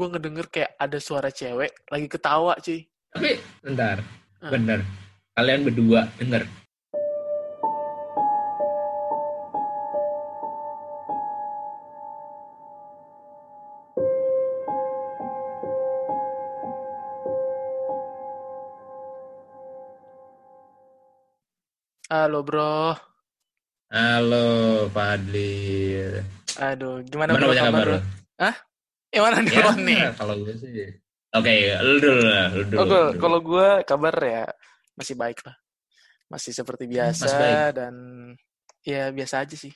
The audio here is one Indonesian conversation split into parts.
gue ngedenger kayak ada suara cewek lagi ketawa cuy. Tapi bentar, Ah. bener. Kalian berdua denger. Halo bro. Halo Fadli. Aduh, gimana, Gimana bro kabar kabar bro? lu? Yang mana Ya, duluan nih? kalau gue sih. Oke, lu dulu lah, lu dulu. Oh, dulu. kalau gue kabar ya masih baik lah. Masih seperti biasa masih baik. dan ya biasa aja sih.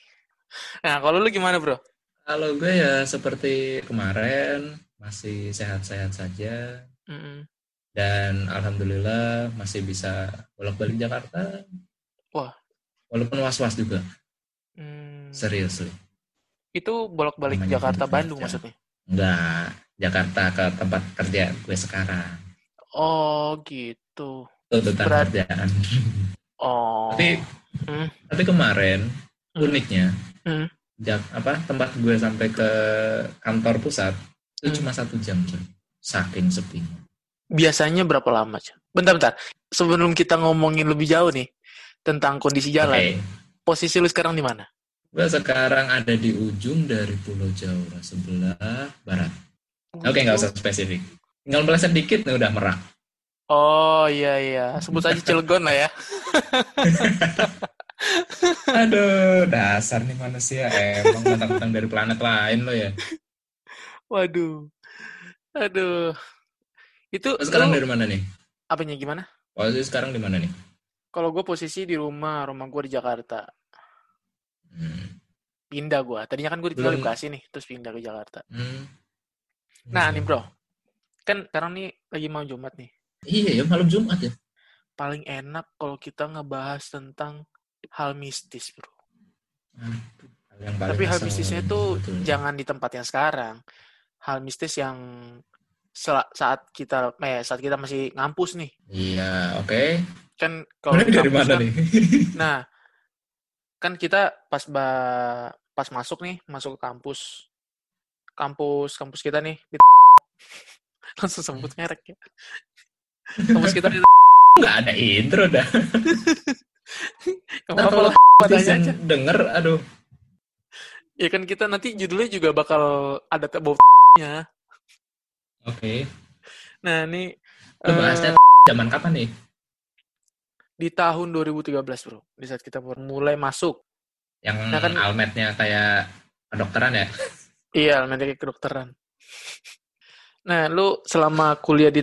Nah, kalau lu gimana bro? Kalau gue ya seperti kemarin masih sehat-sehat saja Mm-mm. dan alhamdulillah masih bisa bolak-balik Jakarta. Wah. Walaupun was-was juga, Hmm, serius. Itu bolak-balik Jakarta Bandung maksudnya? Enggak, Jakarta ke tempat kerja gue sekarang. Oh gitu. Tuntutan Berat. kerjaan. Oh. tapi Hmm. tapi kemarin Hmm. uniknya Hmm. jak- apa tempat gue sampai ke kantor pusat itu Hmm. cuma satu jam coy. saking sepinya Biasanya berapa lama? Cak? Bentar-bentar. Sebelum kita ngomongin lebih jauh nih tentang kondisi jalan, Oke. posisi lu sekarang di mana? Gue sekarang ada di ujung dari Pulau Jawa sebelah barat oke nggak usah spesifik tinggal meleset dikit nih udah merak Oh iya iya, sebut aja Cilegon lah ya. aduh dasar nih manusia emang mentang-mentang dari planet lain lo ya Waduh. Aduh. Itu Lo sekarang dari mana nih apanya gimana? posisi sekarang di mana nih Kalau gue posisi di rumah, rumah gue di Jakarta. Hmm. Pindah gue. Tadinya kan gue tinggal di Belum- Bekasi nih, terus pindah ke Jakarta. Hmm. Nah nih bro, kan sekarang nih lagi mau Jumat nih. iya ya malam Jumat ya Paling enak kalau kita ngebahas tentang hal mistis bro. Yang paling Tapi hal mistisnya betul. itu jangan di tempat yang sekarang. Hal mistis yang saat kita eh, saat kita masih ngampus nih. Iya, oke. Kan kalau di dari mana kan- nih? Nah, kan kita pas ba pas masuk nih, masuk ke kampus. Kampus kampus kita nih di langsung sebut merek ya. Kampus kita di Nggak ada intro dah. Apa-apa kalau aja. denger, aduh. Ya kan kita nanti judulnya juga bakal ada bau nya Oke. Nah, ini Lu bahasnya zaman kapan nih? Di tahun 2013, Bro. Di saat kita mulai masuk. Yang Nah, kan- almetnya kayak kedokteran ya? Iya, elemen kedokteran. Nah, lu selama kuliah di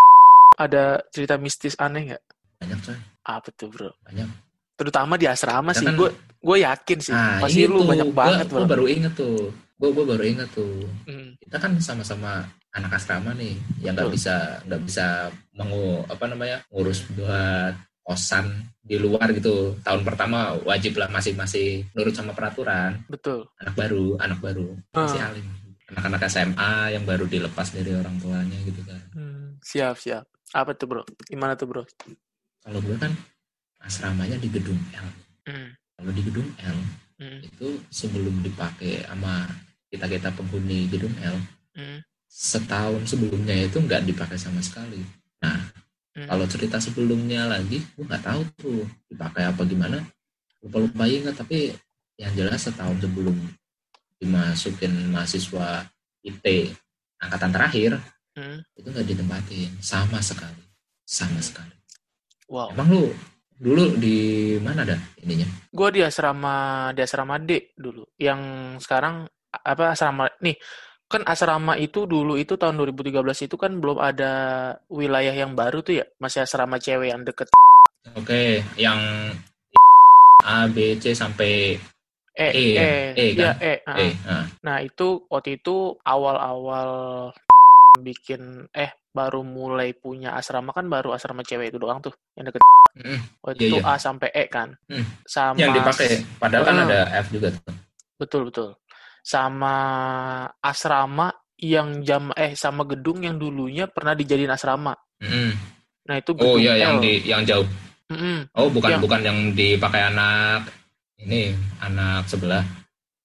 ada cerita mistis aneh nggak? Banyak coy, Apa tuh, Bro? banyak. Terutama di asrama sih. kan- Gue gue yakin sih. Ah, pasti lu banyak banget, Gue Bro. baru inget tuh. Gue gue baru inget tuh. Hmm, Kita kan sama-sama anak asrama nih, yang nggak bisa nggak bisa mengu apa namanya ngurus buat kosan di luar gitu. Tahun pertama wajib lah masih masih nurut sama peraturan. betul. anak baru, anak baru, masih Ah. alim. Anak-anak SMA yang baru dilepas dari orang tuanya gitu kan. Hmm, siap, siap. Apa tuh, Bro? Gimana tuh, Bro? Kalau gue kan asramanya di gedung L. Hmm, Kalau di gedung L hmm, itu sebelum dipakai sama kita kita penghuni gedung L, hmm, setahun sebelumnya itu nggak dipakai sama sekali. Nah, hmm. kalau cerita sebelumnya lagi, gue nggak tahu tuh dipakai apa gimana. Lupa-lupa ingat, tapi yang jelas setahun sebelum dimasukin mahasiswa IT angkatan terakhir, Hmm. itu nggak ditempatin sama sekali sama Hmm. sekali Wow. emang lu dulu di mana dah ininya Gue di asrama di asrama D dulu. Yang sekarang apa asrama nih kan asrama itu dulu itu tahun 2013 itu kan belum ada wilayah yang baru tuh ya masih asrama cewek yang deket oke yang A B C sampai E E ya? E ya kan? E ah. E nah, Nah itu waktu itu awal-awal bikin eh baru mulai punya asrama kan baru asrama cewek itu doang tuh yang deket Mm, waktu Iya, itu iya. A sampai E kan Hmm. sama yang dipakai padahal kan Ah. ada F juga tuh betul betul sama asrama yang jam eh sama gedung yang dulunya pernah dijadiin asrama Mm. nah itu oh gedung iya yang L. di yang jauh Mm-mm. oh bukan Yang- bukan yang dipakai anak ini anak sebelah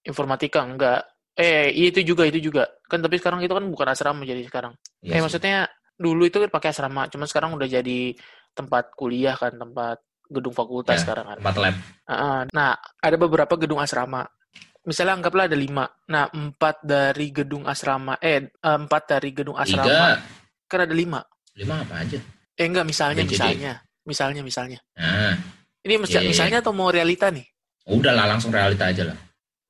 informatika enggak eh iya, itu juga itu juga kan tapi sekarang itu kan bukan asrama jadi sekarang Iya eh maksudnya dulu itu kan pakai asrama, cuman sekarang udah jadi tempat kuliah kan, tempat gedung fakultas Ya, sekarang kan. tempat lab. Nah, ada beberapa gedung asrama. Misalnya anggaplah ada lima. Nah, empat dari gedung asrama, eh empat dari gedung asrama Tiga, kan ada lima. lima apa aja? Eh enggak, misalnya, BCD. misalnya, misalnya, misalnya. Nah, Ini mis- Iya, iya, misalnya atau mau realita nih? udah lah langsung realita aja lah.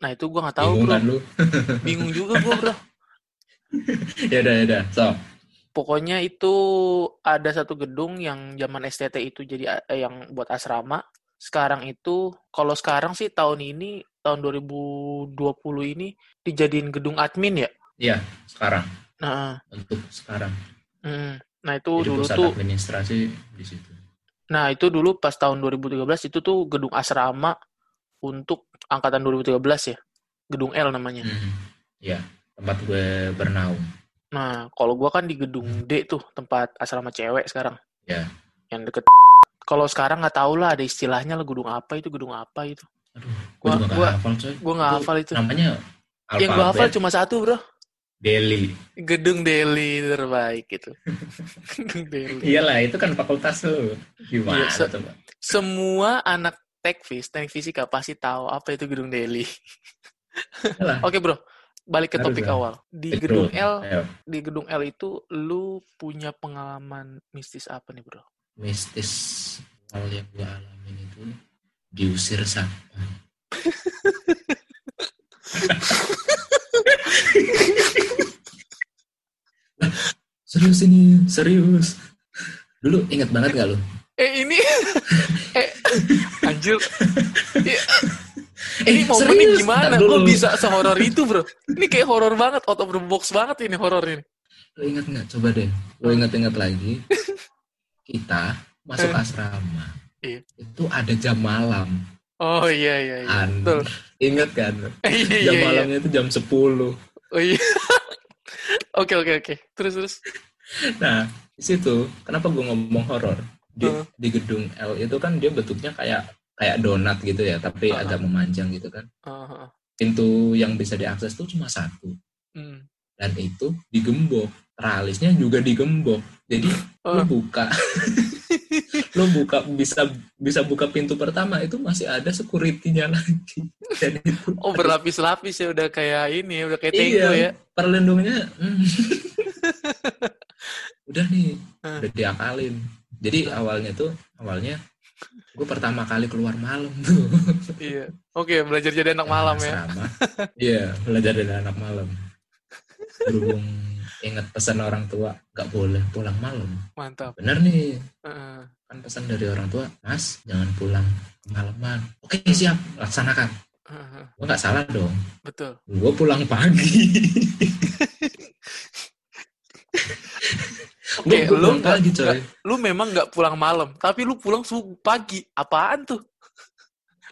Nah itu gua nggak tahu Bingung bro, kan lu? bingung juga gua bro. ya udah, ya udah. So, Pokoknya itu ada satu gedung yang zaman STT itu jadi eh, yang buat asrama. Sekarang itu, kalau sekarang sih tahun ini, tahun 2020 ini dijadiin gedung admin ya. iya sekarang Nah, untuk sekarang. mm, nah itu Jadi dulu pusat tuh, administrasi di situ. nah itu dulu pas tahun 2013 itu tuh gedung asrama untuk angkatan 2013 ya, gedung L namanya. Hmm. Ya, tempat gue bernaung. Nah, kalau gua kan di gedung D tuh, tempat asrama cewek sekarang. Ya. Yang deket. Kalau sekarang nggak tahu lah ada istilahnya lah gedung apa itu, gedung apa itu. Aduh, gue Gua- juga gak gua- hafal coy. Gua Itu hafal itu. Namanya Yang gua hafal alfabet cuma satu, Bro. Delhi. Gedung Delhi terbaik gitu. gedung Delhi. Iyalah, itu kan fakultas lu. Gimana Iya, se- coba? Semua anak tekfis, teknik fisika pasti tahu apa itu gedung Delhi. Iyalah. Oke, Bro. Balik ke topik awal. Di Betul. gedung L, Ayo, di gedung L itu lu punya pengalaman mistis apa nih, Bro? mistis hal yang gue alamin itu diusir satpam. serius ini, serius. Dulu ingat banget gak lu? Eh, ini eh anjir. Eh, Eh, ini momennya serius? gimana? Dulu. bisa sehoror itu, Bro? Ini kayak horor banget, out of the box banget ini horor ini. Lo ingat nggak? Coba deh, lo ingat-ingat lagi. Kita masuk Eh. asrama. Iya. Itu ada jam malam. Oh iya iya iya. An- Betul. Ingat kan? Iya iya Jam iya. malamnya itu jam 10. Oh iya. Oke oke oke. Terus terus. Nah, di situ kenapa gue ngomong horor? Di, Heeh. di gedung L itu kan dia bentuknya kayak kayak donat gitu ya, tapi Heeh. agak memanjang gitu kan. Ah. Pintu yang bisa diakses tuh cuma satu Hmm. dan itu digembok. Tralisnya juga digembok. Jadi lo Oh. buka lo buka bisa bisa buka pintu pertama itu masih ada security-nya lagi. Dan itu Oh berlapis-lapis ya udah kayak ini udah kayak Iya. ya. perlindungannya hmm. udah nih Hmm. udah diakalin jadi awalnya tuh awalnya gue pertama kali keluar malam tuh Iya. Oke belajar jadi anak malam ya. Iya belajar dari anak malam berhubung ingat pesan orang tua nggak boleh pulang malam Mantap. bener nih Heeh. kan pesan dari orang tua mas jangan pulang kemalaman oke siap laksanakan Heeh. gue nggak salah dong Betul. gue pulang pagi Oke, gue lu pulang pagi nggak- coy Lu memang nggak pulang malam, tapi lu pulang subuh pagi. Apaan tuh?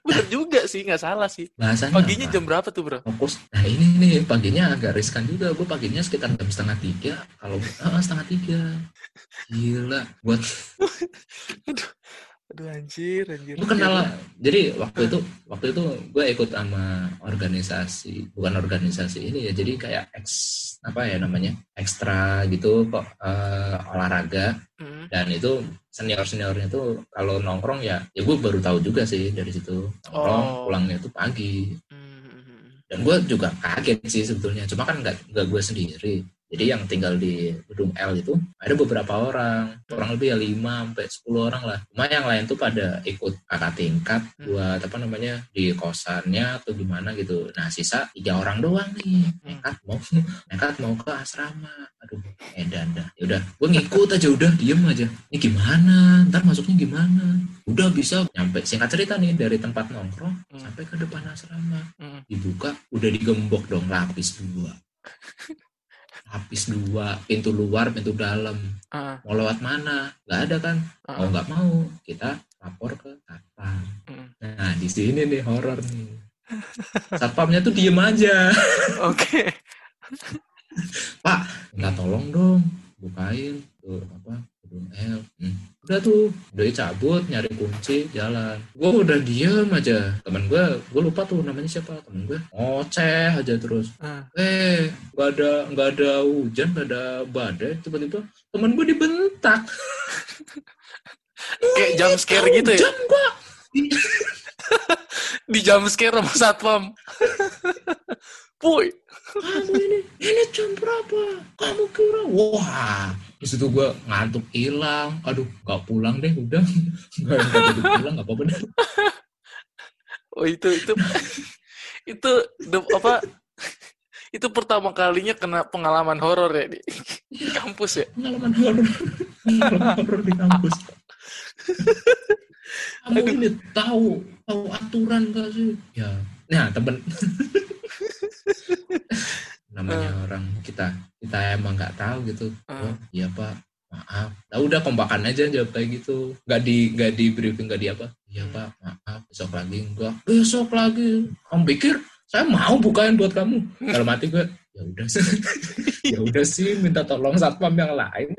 Bener juga sih, nggak salah sih. bahasanya Paginya apa? jam berapa tuh bro? fokus nah ini nih paginya agak riskan juga gue paginya sekitar jam setengah tiga kalau ah, setengah tiga gila buat Aduh anjir, anjir. lu kenal jadi waktu itu waktu itu gue ikut sama organisasi bukan organisasi ini ya jadi kayak eks apa ya namanya ekstra gitu kok eh, olahraga Hmm. dan itu senior seniornya tuh kalau nongkrong ya ya gue baru tahu juga sih dari situ nongkrong Oh. pulangnya tuh pagi Hmm. dan gue juga kaget sih sebetulnya cuma kan nggak nggak gue sendiri jadi yang tinggal di gedung L itu ada beberapa orang. Kurang lebih ya 5 sampai 10 orang lah. Cuma yang lain tuh pada ikut kakak tingkat Hmm. buat apa namanya di kosannya atau gimana gitu. Nah sisa tiga orang doang nih. Hmm. nekat mau nekat mau ke asrama. Aduh edan dah yaudah gue ngikut aja udah diem aja. Ini gimana? Ntar masuknya gimana? Udah bisa. Nyampe singkat cerita nih dari tempat nongkrong Hmm. sampai ke depan asrama. Dibuka udah digembok dong lapis dua lapis dua pintu luar pintu dalam. Ah, mau lewat mana? Nggak ada kan? Ah, mau nggak mau kita lapor ke satpam Hmm. nah di sini nih horor nih. Satpamnya tuh diem aja. Oke. pak nggak tolong dong bukain tuh apa gedung L. Hmm. Udah tuh udah cabut nyari kunci jalan gue udah diem aja temen gue gue lupa tuh namanya siapa temen gue ngoceh aja terus Ah. eh nggak ada nggak ada hujan nggak ada badai tiba-tiba temen gue dibentak Kayak jump scare gitu ya? jam gue Di jump scare sama satpam. Puy. kamu ini ini jam berapa kamu kira wah di situ gue ngantuk hilang. Aduh nggak pulang deh udah. Jadi pulang nggak apa-apa deh. Oh itu itu itu de- apa? Itu pertama kalinya kena pengalaman horor ya di kampus ya. pengalaman horor. Pengalaman horor di kampus. Kamu ini tahu tahu aturan gak sih? Ya nah temen namanya orang kita kita emang nggak tahu gitu. Ah. oh iya pak maaf. Nah, udah kompakan aja jawab kayak gitu. Nggak di nggak di briefing nggak di apa. Iya Hmm. pak maaf besok lagi enggak besok lagi. Kamu pikir? Saya mau bukain buat kamu. Kalau mati gue ya udah sih. Ya udah sih minta tolong satpam yang lain.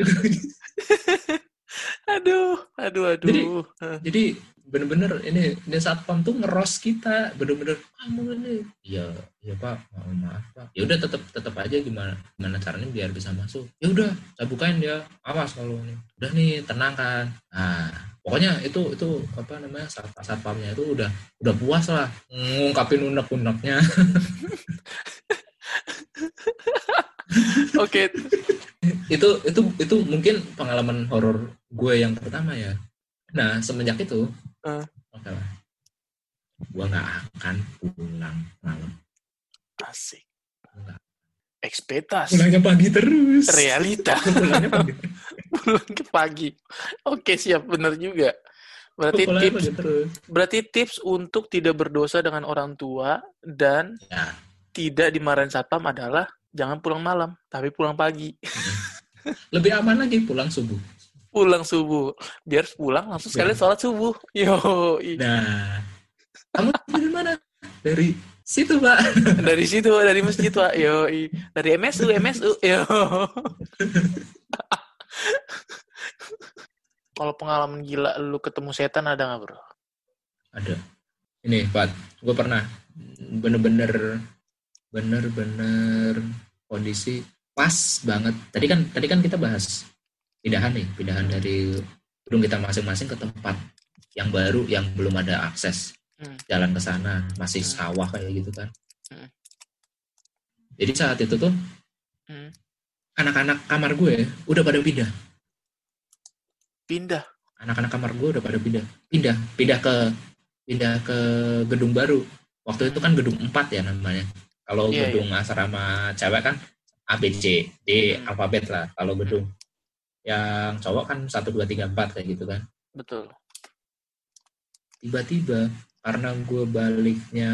Aduh, aduh, aduh. Jadi- jadi bener-bener ini ini satpam tuh ngeros kita bener-bener kamu ini iya iya pak maaf maaf pak. Ya udah tetap tetap aja gimana gimana caranya biar bisa masuk. Ya udah saya bukain ya awas kalau ini. Udah nih tenang kan. Nah pokoknya itu itu apa namanya sat satpamnya itu udah udah puas lah ngungkapin unek-uneknya. Oke, itu itu itu mungkin pengalaman horor gue yang pertama ya. Nah semenjak itu Eh. oke lah gue nggak akan pulang malam asik. Ekspektasi. pulangnya pagi terus Realita. pulangnya pagi Pulang ke pagi. Oke, siap. Bener juga. Berarti pulangnya tips terus berarti tips untuk tidak berdosa dengan orang tua dan ya tidak dimarahin satpam adalah jangan pulang malam, tapi pulang pagi. lebih aman lagi pulang subuh Pulang subuh. Biar pulang langsung sekalian Ya. sholat subuh. Yo, nah kamu dari mana dari situ pak dari situ dari masjid pak. Yo, dari MSU MSU. Yo. Kalau pengalaman gila lu ketemu setan ada nggak bro? ada ini Pat gue pernah bener-bener bener-bener kondisi pas banget tadi kan tadi kan kita bahas pindahan nih pindahan dari gedung kita masing-masing ke tempat yang baru yang belum ada akses Hmm. jalan ke sana masih Hmm. sawah kayak gitu kan Hmm. jadi saat itu tuh Hmm. anak-anak kamar gue udah pada pindah Pindah. anak-anak kamar gue udah pada pindah pindah pindah ke pindah ke gedung baru waktu itu kan gedung 4 ya namanya kalau Iya, gedung asrama cewek kan A B C D Hmm. alfabet lah kalau gedung yang cowok kan 1 2 3 4 kayak gitu kan Betul. tiba-tiba karena gue baliknya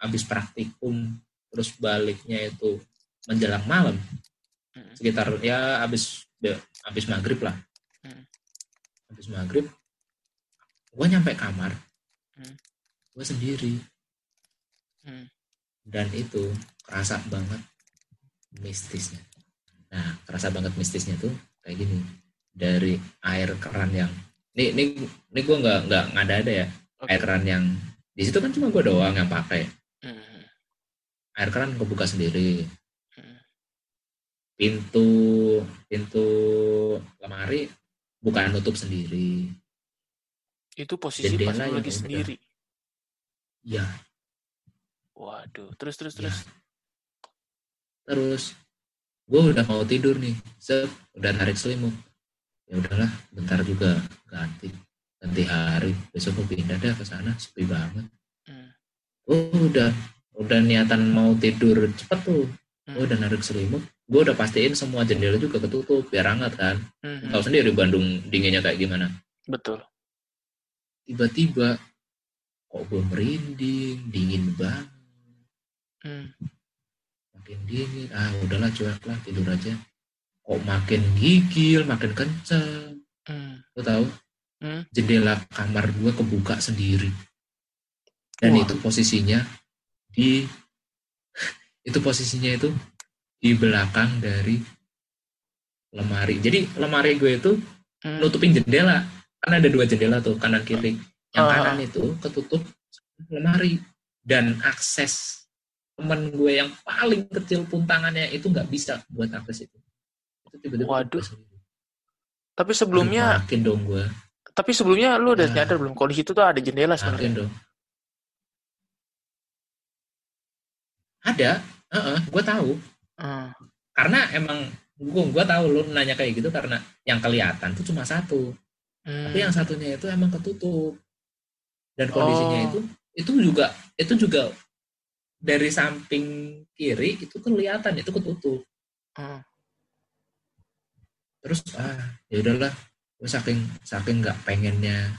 habis praktikum terus baliknya itu menjelang malam Hmm. sekitar ya habis ya, habis maghrib lah Hmm. habis maghrib gue nyampe kamar Hmm. gue sendiri Hmm. dan itu kerasa banget mistisnya nah kerasa banget mistisnya tuh kayak gini dari air keran yang ini ini ini gue nggak nggak nggak ada ya Oke. air keran yang di situ kan cuma gue doang yang pakai Hmm. air keran kebuka sendiri Hmm. pintu pintu lemari bukan nutup sendiri Itu posisi pas yang lagi udah. sendiri. ya Waduh. Terus terus ya. terus. terus gue udah mau tidur nih sep udah narik selimut ya udahlah bentar juga ganti ganti hari besok gue pindah deh ke sana sepi banget Hmm. gue udah udah niatan mau tidur cepet tuh Hmm. gue udah narik selimut gue udah pastiin semua jendela juga ketutup biar hangat kan Hmm. tahu sendiri Bandung dinginnya kayak gimana Betul. tiba-tiba kok gue merinding dingin banget Hmm. Makin dingin ah udahlah cuek lah tidur aja kok makin gigil makin kenceng Hmm. lo tahu Hmm. jendela kamar gue kebuka sendiri dan Wah. itu posisinya di itu posisinya itu di belakang dari lemari jadi lemari gue itu Hmm. nutupin jendela kan ada dua jendela tuh kanan kiri yang Ah. kanan itu ketutup lemari dan akses temen gue yang paling kecil pun tangannya itu nggak bisa buat akses itu itu tiba-tiba Waduh. Tapi sebelumnya, Aduh, makin dong gue tapi sebelumnya lu udah Ah. nyadar belum kalau di situ tuh ada jendela sebenarnya. dong ada Heeh, gue tahu Hmm. karena emang gue gue tahu lu nanya kayak gitu karena yang kelihatan tuh cuma satu Hmm. tapi yang satunya itu emang ketutup dan kondisinya Oh. itu itu juga itu juga dari samping kiri itu kelihatan itu ketutup Hmm. terus ah ya udahlah gue saking saking nggak pengennya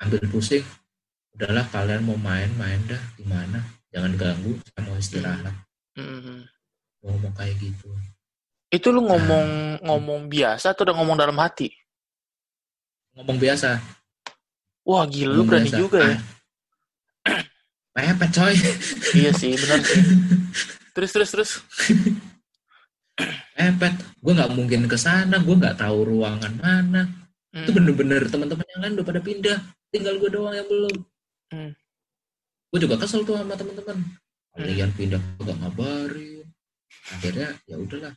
ambil pusing udahlah kalian mau main main dah gimana jangan ganggu saya mau istirahat Hmm. mau ngomong kayak gitu Itu lu ngomong Ah. ngomong biasa atau udah ngomong dalam hati? ngomong biasa Wah gila lu ngomong berani biasa. juga ya. ah, pepet coy. Iya sih, benar sih. Terus terus terus. pepet gue nggak mungkin ke sana gue nggak tahu ruangan mana. Hmm. itu bener-bener teman-teman yang lain udah pada pindah. Tinggal gue doang yang belum. Hmm. gue juga kesel tuh sama teman-teman. Kalian pindah gak ngabarin. Akhirnya ya udahlah.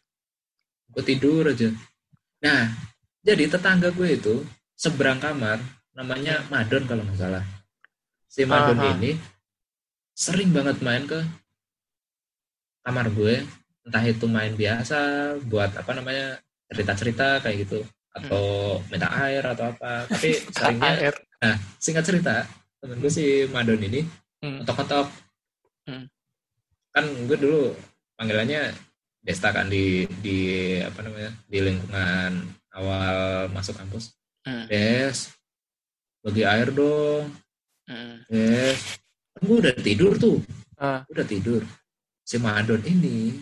Gue tidur aja. Nah jadi tetangga gue itu seberang kamar namanya Madon kalau nggak salah. Si Madon Aha. ini sering banget main ke kamar gue entah itu main biasa buat apa namanya cerita-cerita kayak gitu atau minta air atau apa tapi seringnya Air. singkat cerita temen gue si Madon ini Hmm. ketok-ketok Hmm. kan gue dulu panggilannya Desta kan di di apa namanya di lingkungan awal masuk kampus Hmm. Des bagi air dong Hmm. Des gue udah tidur tuh Ah. udah tidur si Madon ini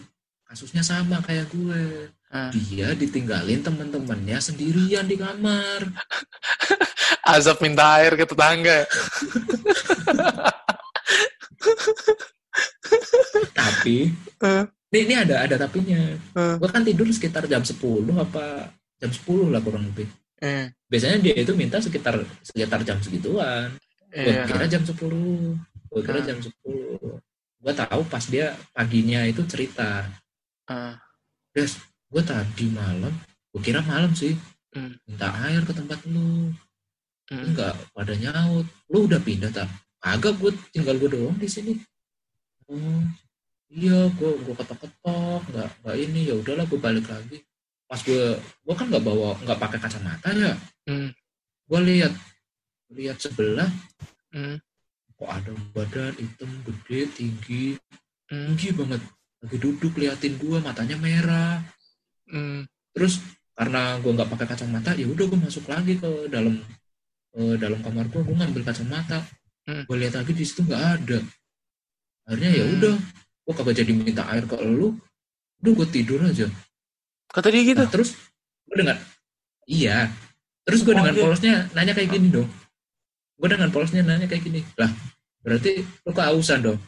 kasusnya sama kayak gue Ah. dia ditinggalin temen-temennya sendirian di kamar Azab minta air ke tetangga. tapi Eh. ini, ini ada ada tapinya Eh. gue kan tidur sekitar jam 10 apa jam 10 lah kurang lebih Hmm. biasanya dia itu minta sekitar sekitar jam segituan gue Iya. kira jam 10 gue kira Ah. jam 10 gue tahu pas dia paginya itu cerita Ah. Des gue tadi malam gue kira malam sih Hmm. minta air ke tempat lu Hmm. enggak pada nyaut lu udah pindah tak agak gue tinggal gue doang di sini oh iya gue gue ketok-ketok nggak nggak ini ya udahlah gue balik lagi pas gue gue kan nggak bawa nggak pakai kacamata ya Hmm. gue lihat lihat sebelah Hmm. Kok ada badan hitam gede tinggi tinggi banget lagi duduk liatin gue matanya merah Hmm. terus karena gue nggak pakai kacamata ya udah gue masuk lagi ke dalam ke dalam kamar gue gue ngambil kacamata Hmm. gue lihat lagi di situ nggak ada akhirnya ya Hmm. udah gue kagak jadi minta air ke lu udah gue tidur aja Kata dia gitu. Nah, terus gue dengar iya terus gue Oh, dengan iya. polosnya nanya kayak gini dong gue dengan polosnya nanya kayak gini lah berarti lu kehausan dong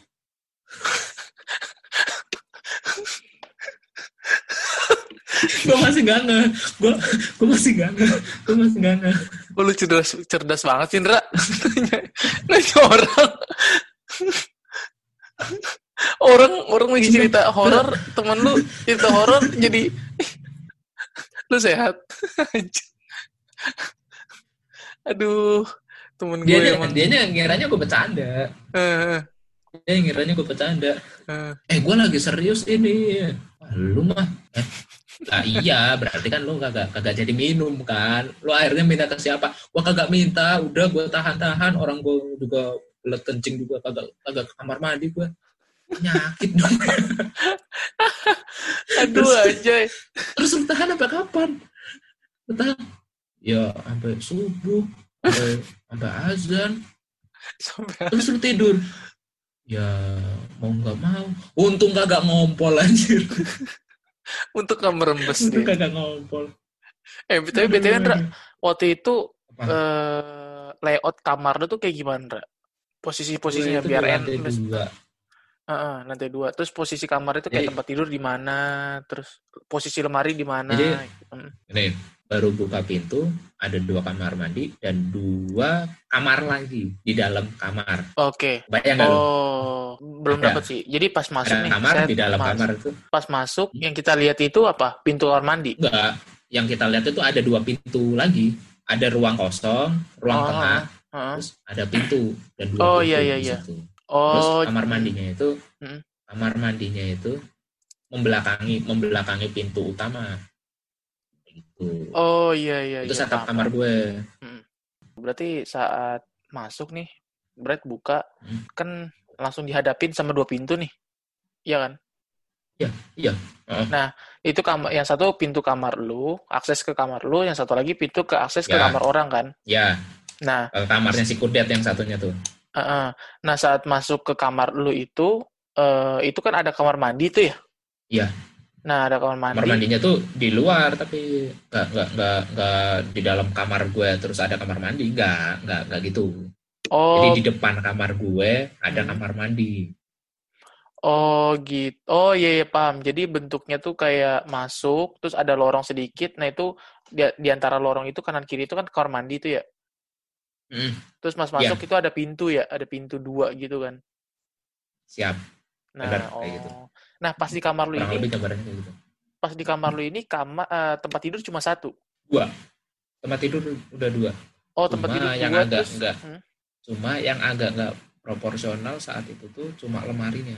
gue masih gak nge gue gue masih gak nge gue masih gak nge Oh, lu cerdas, cerdas banget, Cindra. Nanya orang. orang orang lagi cerita horor, temen lu cerita horor jadi lu sehat. Aduh, temen gue dia emang. dia ngiranya gue bercanda. Eh, dia ngiranya gue bercanda. Eh, eh gue lagi serius ini. Lu mah eh, lah iya berarti kan lu kagak kagak jadi minum kan. Lu akhirnya minta ke siapa? Gua kagak minta. Udah gue tahan-tahan. Orang gue juga belet kencing juga kagak kagak ke kamar mandi gue penyakit dong. Aduh anjay. terus lu tahan sampai kapan? Lu tahan. Ya sampai subuh sampai sampai azan Sampai terus lu tidur ya mau nggak mau untung kagak ngompol anjir untuk nggak merembes untung dia. kagak ngompol Eh, tapi BTW, Ndra, waktu itu Apa? eh, layout kamar lu tuh kayak gimana, Ndra? Posisi-posisinya biar enak. dua. Heeh, lantai dua. Terus posisi kamar itu kayak Jadi- tempat tidur di mana, terus posisi lemari di mana. Jadi-. Ini baru buka pintu ada dua kamar mandi dan dua kamar lagi di dalam kamar. Oke. Bayang nggak lu? Oh, belum Ada. dapat sih. Jadi pas masuk Ada nih, kamar di dalam mas- kamar itu Pas masuk yang kita lihat itu apa? Pintu kamar mandi. enggak. Yang kita lihat itu ada dua pintu lagi. Ada ruang kosong, ruang Oh, tengah, Heeh. terus ada pintu dan dua Oh, pintu iya, iya, di iya. situ. Terus Oh, kamar mandinya itu Mm. kamar mandinya itu membelakangi membelakangi pintu utama. Gitu. oh iya iya. itu iya, setup kamar gue. Berarti saat masuk nih, Brad buka, Hmm. kan langsung dihadapin sama dua pintu nih. Iya kan? Iya, iya. Heeh. Nah, itu kamar yang satu pintu kamar lu, akses ke kamar lu, yang satu lagi pintu ke akses ke Ya. kamar orang kan. Ya, Nah, ke kamarnya si Kudet yang satunya tuh. Heeh. Nah, saat masuk ke kamar lu itu, eh, itu kan ada kamar mandi tuh ya? Iya. Nah, ada kamar mandi. Kamar mandinya tuh di luar tapi nggak nggak nggak nggak di dalam kamar gue terus ada kamar mandi nggak nggak nggak gitu. Oh, Jadi di depan kamar gue ada Hmm. kamar mandi. oh gitu. Oh iya, iya paham. Jadi bentuknya tuh kayak masuk, terus ada lorong sedikit. Nah, itu di, di antara lorong itu kanan kiri itu kan kamar mandi tuh ya. Hmm, Terus mas Iya. masuk itu ada pintu ya, ada pintu dua gitu kan. siap. Nah, Benar, oh. kayak gitu. Nah, pas di kamar lu ini, gitu. pas di kamar lu ini kamar eh, tempat tidur cuma satu. Tempat tidur udah dua. Oh, tempat Cuma tidur yang dua agak terus. enggak. Hmm. Cuma yang agak nggak proporsional saat itu tuh cuma lemarinya.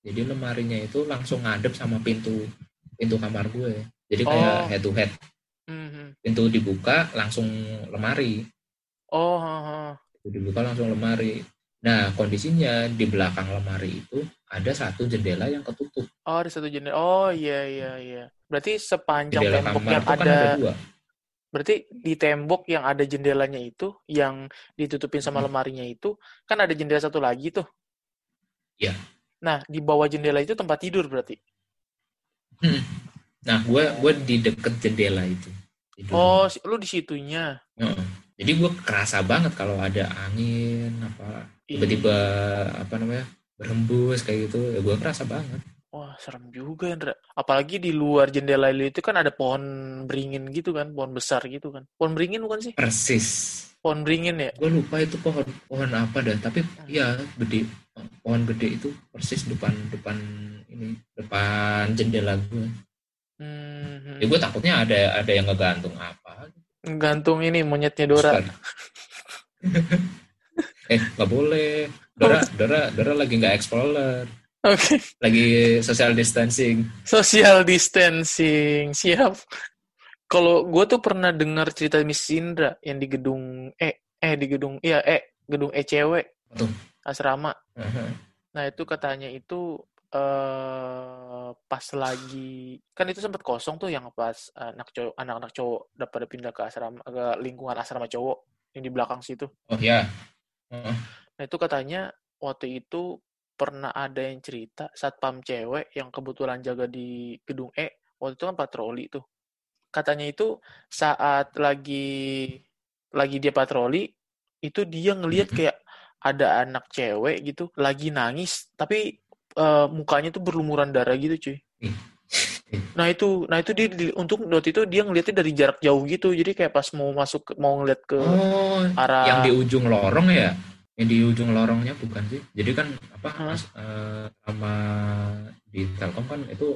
Jadi lemarinya itu langsung ngadep sama pintu pintu kamar gue. Jadi kayak Oh. head to head. Mhm. Pintu dibuka langsung lemari. Oh. Pintu dibuka langsung lemari. Nah, kondisinya di belakang lemari itu ada satu jendela yang ketutup. Oh, ada satu jendela. Oh, iya iya iya. Berarti sepanjang Jendela tembok yang kan ada, ada dua. berarti di tembok yang ada jendelanya itu, yang ditutupin sama Hmm. lemarinya itu, kan ada jendela satu lagi tuh. Iya. Nah, di bawah jendela itu tempat tidur berarti. Nah, gue gue di deket jendela itu. Tidurnya. Oh, lu di situnya. Heeh. Jadi gue kerasa banget kalau ada angin apa Ih, tiba-tiba apa namanya berhembus kayak gitu ya gue kerasa banget Wah, serem juga, Indra. Apalagi di luar jendela lu itu kan ada pohon beringin gitu kan, pohon besar gitu kan. Pohon beringin bukan sih? persis Pohon beringin ya? gue lupa itu pohon pohon apa dah tapi iya gede pohon gede itu persis depan depan ini depan jendela gue Hmm, ya gue takutnya ada ada yang ngegantung apa gantung ini monyetnya Dora. Eh nggak boleh Dora Dora Dora lagi nggak explorer Oke. lagi social distancing Social distancing, siap. Kalau gue tuh pernah dengar cerita Miss Indra yang di gedung E, eh di gedung, iya E, gedung ECW, Tuh. asrama. Aha. Nah itu katanya itu eh pas lagi, kan itu sempat kosong tuh yang pas anak cowok, anak-anak cowok udah pada pindah ke asrama, ke lingkungan asrama cowok yang di belakang situ. oh ya Heeh. Nah itu katanya waktu itu pernah ada yang cerita satpam cewek yang kebetulan jaga di gedung E waktu itu kan patroli tuh. Katanya itu saat lagi lagi dia patroli itu dia ngelihat kayak ada anak cewek gitu lagi nangis tapi eh, mukanya tuh berlumuran darah gitu cuy. Nah itu, nah itu dia di- untuk waktu itu dia ngeliatnya dari jarak jauh gitu. Jadi kayak pas mau masuk mau ngeliat ke oh arah yang di ujung lorong ya yang di ujung lorongnya bukan sih jadi kan apa Hah? mas- eh, sama di Telkom kan itu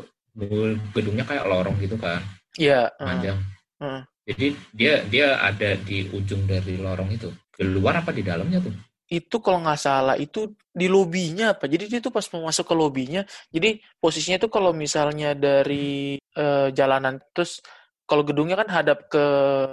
gedungnya kayak lorong gitu kan ya eh, panjang Heeh. jadi dia dia ada di ujung dari lorong itu di luar apa di dalamnya tuh itu kalau nggak salah itu di lobinya apa? Jadi dia tuh pas mau masuk ke lobinya jadi posisinya tuh kalau misalnya dari eh, jalanan terus kalau gedungnya kan hadap ke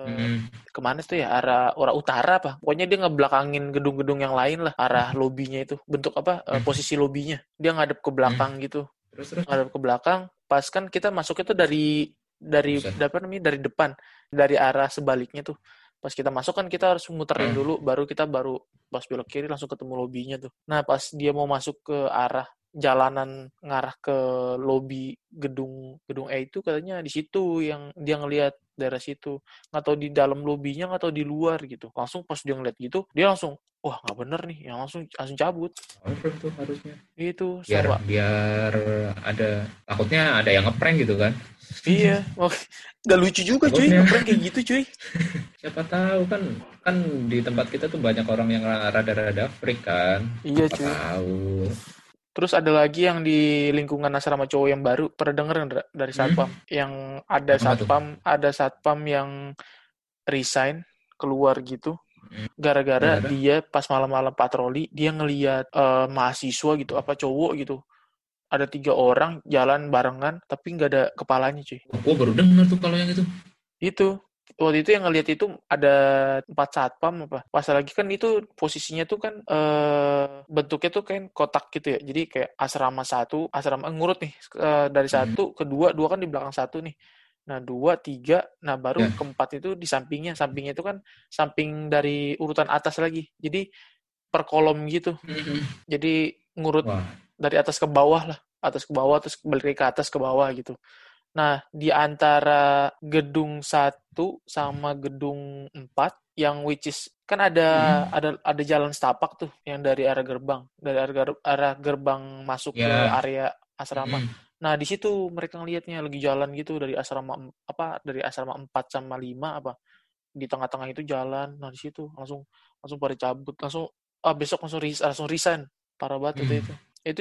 Hmm, ke mana tuh ya? Arah arah utara apa? Pokoknya dia ngebelakangin gedung-gedung yang lain lah arah lobinya itu. Bentuk apa? Eh, Hmm. posisi lobinya. Dia ngadep ke belakang gitu. Terus terus? Ngadep ke belakang pas kan kita masuknya tuh dari dari apa namanya? Dari depan dari arah sebaliknya tuh pas kita masuk kan kita harus muterin Hmm. dulu baru kita baru pas belok kiri langsung ketemu lobinya tuh. Nah pas dia mau masuk ke arah jalanan ngarah ke lobi gedung gedung E itu katanya di situ yang dia ngelihat daerah situ. Nggak tahu di dalam lobinya nggak tahu di luar gitu. Langsung pas dia ngeliat gitu dia langsung wah nggak bener nih. Yang langsung langsung cabut. Tuh harusnya. Itu biar sama biar ada takutnya ada yang ngeprank gitu kan iya oh, nggak lucu juga cuy ngeprank kayak gitu cuy Siapa tahu kan kan di tempat kita tuh banyak orang yang rada-rada freak kan. iya Siapa cuy tahu. terus ada lagi yang di lingkungan asrama cowok yang baru pernah denger dari Hmm. satpam yang ada Apa tuh? satpam ada satpam yang resign keluar gitu Hmm. gara-gara dia pas malam-malam patroli dia ngelihat eh, mahasiswa gitu apa cowok gitu ada tiga orang jalan barengan tapi nggak ada kepalanya cuy. Gua baru dengar tuh kalau yang itu. itu. Waktu itu yang ngelihat itu ada empat satpam apa. Pas lagi kan itu posisinya tuh kan eh bentuknya tuh kayak kotak gitu ya. Jadi kayak asrama satu asrama eh, ngurut nih eh, dari Hmm. satu ke dua dua kan di belakang satu nih. Nah dua tiga nah baru Ya. keempat itu di sampingnya. Sampingnya itu kan samping dari urutan atas lagi. Jadi per kolom gitu. Jadi ngurut Wah, dari atas ke bawah lah atas ke bawah terus balik lagi ke atas ke bawah gitu nah di antara gedung satu sama gedung empat yang which is kan ada Hmm. ada ada jalan setapak tuh yang dari arah gerbang dari arah, ger- arah gerbang masuk ke Ya. area asrama Mm-mm. nah di situ mereka ngelihatnya lagi jalan gitu dari asrama apa dari asrama 4 sama 5 apa di tengah-tengah itu jalan nah di situ langsung langsung pada cabut langsung ah besok langsung res- langsung resign parah banget Hmm. itu itu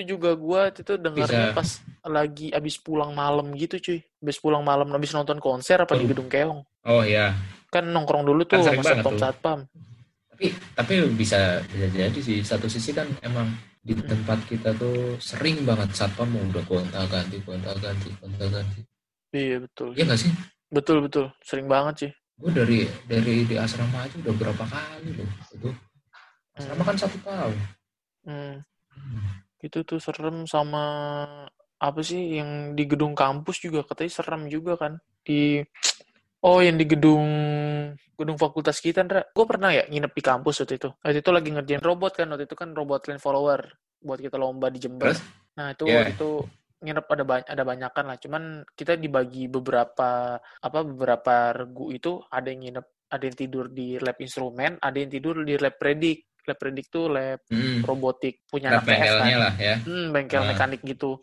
juga gua itu dengarnya Bisa. pas lagi abis pulang malam gitu cuy. Abis pulang malam abis nonton konser apa di Waduh. gedung keong. Oh ya, kan nongkrong dulu tuh Kan sama banget satpam tuh. satpam. Tapi tapi bisa bisa jadi sih. Satu sisi kan emang di Hmm. tempat kita tuh sering banget satpam udah gonta ganti gonta ganti gonta ganti. Iya betul. Iya nggak sih? Betul betul. Sering banget sih gue dari dari di asrama aja udah berapa kali loh itu. Asrama kan satu tahun. Hmm. Itu tuh serem sama apa sih yang di gedung kampus juga katanya serem juga kan. Di oh yang di gedung gedung fakultas kita Ndra. Gue pernah ya nginep di kampus waktu itu. Waktu itu lagi ngerjain robot kan waktu itu kan robot land follower buat kita lomba di Jember. Terus? nah itu Iya. waktu itu nginep ada banyak ada banyakan lah. Cuman kita dibagi beberapa apa beberapa regu itu ada yang nginep ada yang tidur di lab instrumen ada yang tidur di lab predik lab predik tuh lab hmm. robotik punya lab anak TF kan. lah ya. Hmm, bengkel Ah. mekanik gitu.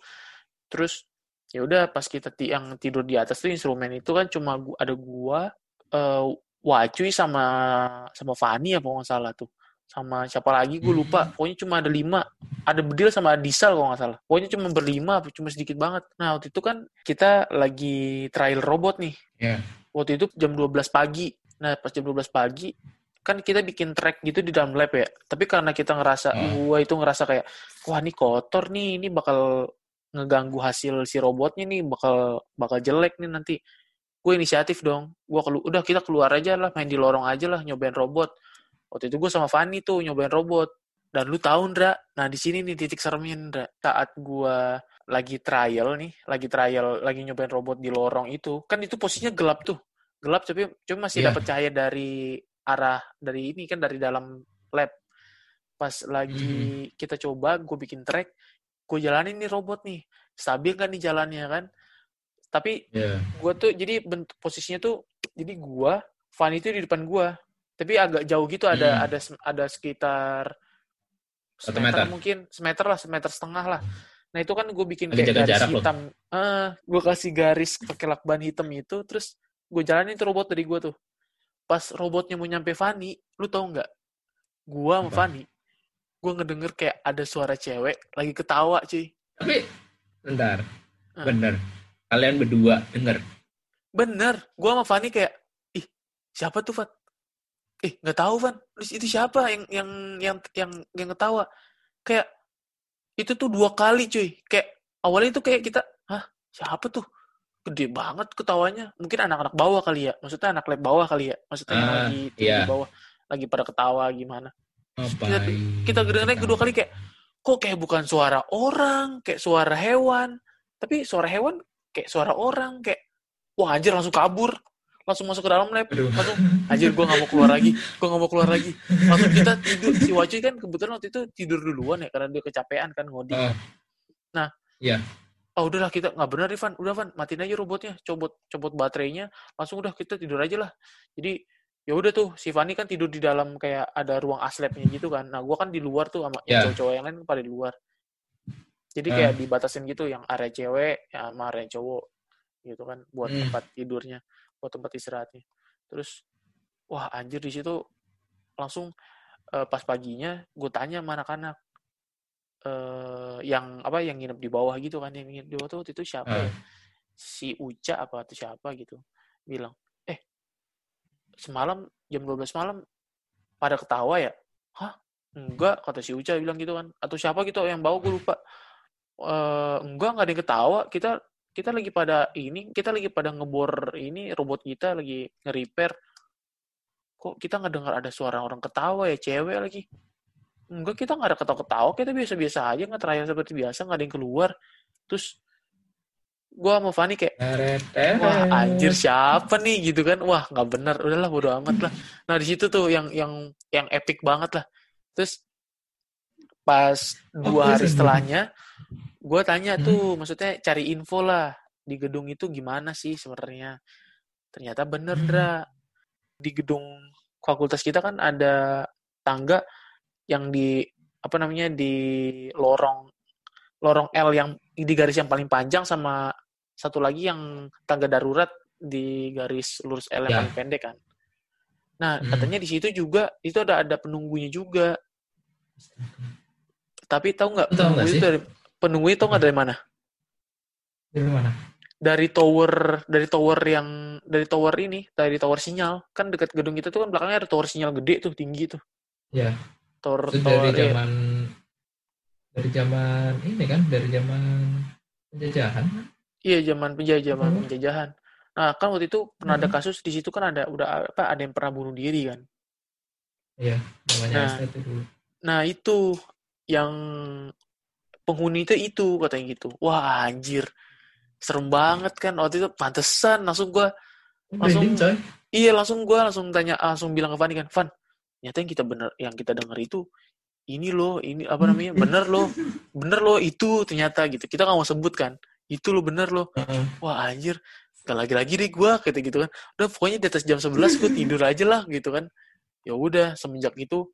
Terus ya udah pas kita yang tidur di atas tuh instrumen itu kan cuma ada gua eh Wacuy sama sama Fani ya kalau nggak salah tuh. Sama siapa lagi gue lupa. Pokoknya cuma ada lima. Ada Bedil sama Disal kalau nggak salah. Pokoknya cuma berlima cuma sedikit banget. Nah waktu itu kan kita lagi trial robot nih. Iya. waktu itu jam 12 pagi. Nah pas jam 12 pagi kan kita bikin track gitu di dalam lab ya. Tapi karena kita ngerasa Hmm. gua itu ngerasa kayak wah ini kotor nih ini bakal ngeganggu hasil si robotnya nih bakal bakal jelek nih nanti. Gue inisiatif dong. Gue kelu udah kita keluar aja lah main di lorong aja lah nyobain robot. Waktu itu gue sama Fanny tuh nyobain robot. Dan lu tahu Ndra? Nah di sini nih titik seremnya Ndra. Saat gue lagi trial nih lagi trial lagi nyobain robot di lorong itu kan itu posisinya gelap tuh. Gelap tapi cuma masih Iya. dapat cahaya dari arah dari ini kan dari dalam lab pas lagi kita coba gue bikin track gue jalanin nih robot nih stabil kan nih jalannya kan tapi Iya. gue tuh jadi bentuk posisinya tuh jadi gua Fanny itu di depan gua tapi agak jauh gitu ada Hmm. ada ada sekitar semeter meter. mungkin semeter lah semeter setengah lah nah itu kan gue bikin Lagi kayak garis jarak loh. hitam ah gue kasih garis pakai lakban hitam itu terus gue jalanin tuh robot dari gua tuh pas robotnya mau nyampe Fanny lu tau nggak gua sama? Fanny gue ngedenger kayak ada suara cewek lagi ketawa cuy tapi bentar Ah. bener kalian berdua denger Bener, gua sama Fanny kayak, ih siapa tuh Van? Eh nggak tahu Van, terus itu siapa yang yang yang yang yang ketawa? Kayak itu tuh dua kali cuy, kayak awalnya itu kayak kita, hah siapa tuh? Gede banget ketawanya, mungkin anak-anak bawah kali ya, maksudnya anak lab bawah kali ya, maksudnya Ah, lagi iya. di bawah, lagi pada ketawa gimana? Ngapain? Kita kedengerannya kedua kali kayak, kok kayak bukan suara orang, kayak suara hewan, tapi suara hewan kayak suara orang, kayak wah anjir langsung kabur langsung masuk ke dalam lab Aduh. langsung anjir gue nggak mau keluar lagi gue nggak mau keluar lagi langsung kita tidur si Wacuy kan kebetulan waktu itu tidur duluan ya karena dia kecapean kan ngoding Oh. Nah. Iya. Oh udahlah kita nggak benar Ivan. Udah Van matiin aja robotnya copot copot baterainya. Langsung udah kita tidur aja lah. Jadi ya udah tuh si Fanny kan tidur di dalam kayak ada ruang aslabnya gitu kan. Nah gue kan di luar tuh sama Ya. cowok-cowok yang lain pada di luar. Jadi kayak dibatasin gitu yang area cewek ya sama area cowok gitu kan buat Hmm. tempat tidurnya buat tempat istirahatnya. Terus wah anjir di situ langsung eh, pas paginya gue tanya sama anak-anak eh yang apa yang nginep di bawah gitu kan yang nginep di bawah tuh waktu itu siapa ya? Si Uca apa atau siapa gitu bilang eh semalam jam 12 malam pada ketawa ya? Hah? Enggak kata si Uca bilang gitu kan. Atau siapa gitu yang bawa gue lupa. Eh enggak nggak ada yang ketawa. Kita kita lagi pada ini kita lagi pada ngebor ini robot kita lagi nge-repair. Kok kita nggak dengar ada suara orang ketawa ya cewek lagi enggak kita nggak ada ketawa-ketawa kita biasa-biasa aja nggak terakhir seperti biasa nggak ada yang keluar. Terus gua sama Fani kayak wah anjir siapa nih? Gitu kan. Wah nggak bener udahlah bodo amat lah. Nah di situ tuh yang yang yang epic banget lah. Terus pas dua hari setelahnya gue tanya Hmm. tuh maksudnya cari info lah di gedung itu gimana sih sebenarnya? Ternyata bener Hmm. Dra. Di gedung fakultas kita kan ada tangga yang di apa namanya di lorong lorong L yang di garis yang paling panjang sama satu lagi yang tangga darurat di garis lurus L yang Ya. paling pendek kan. Nah, Hmm. katanya di situ juga itu ada ada penunggunya juga. Tapi tahu nggak penunggu itu sih? dari penunggunya tahu nggak dari mana? Dari mana? Dari tower dari tower yang dari tower ini, dari tower sinyal. Kan dekat gedung kita tuh kan belakangnya ada tower sinyal gede tuh, tinggi tuh. Ya, Tower itu dari iya. zaman dari zaman ini kan, dari zaman penjajahan. kan? Iya, zaman penjajahan, Hmm. penjajahan. Nah, kan waktu itu pernah ada Hmm. kasus di situ kan ada udah apa ada yang pernah bunuh diri kan. Iya, namanya Nah. Itu dulu. Nah, itu yang penghuni itu itu katanya gitu. Wah, anjir. Serem banget kan waktu itu pantesan langsung gua Langsung- Merinding, coy. iya langsung gua langsung tanya langsung bilang ke Fanny kan, "Van, ternyata yang kita bener yang kita dengar itu ini loh, ini apa namanya? Bener loh. Bener loh itu ternyata gitu. Kita nggak mau sebut kan. Itu loh bener loh. Wah, anjir. Gak lagi-lagi deh gua kata gitu kan. Udah pokoknya di atas jam 11 gue tidur aja lah gitu kan. Ya udah semenjak itu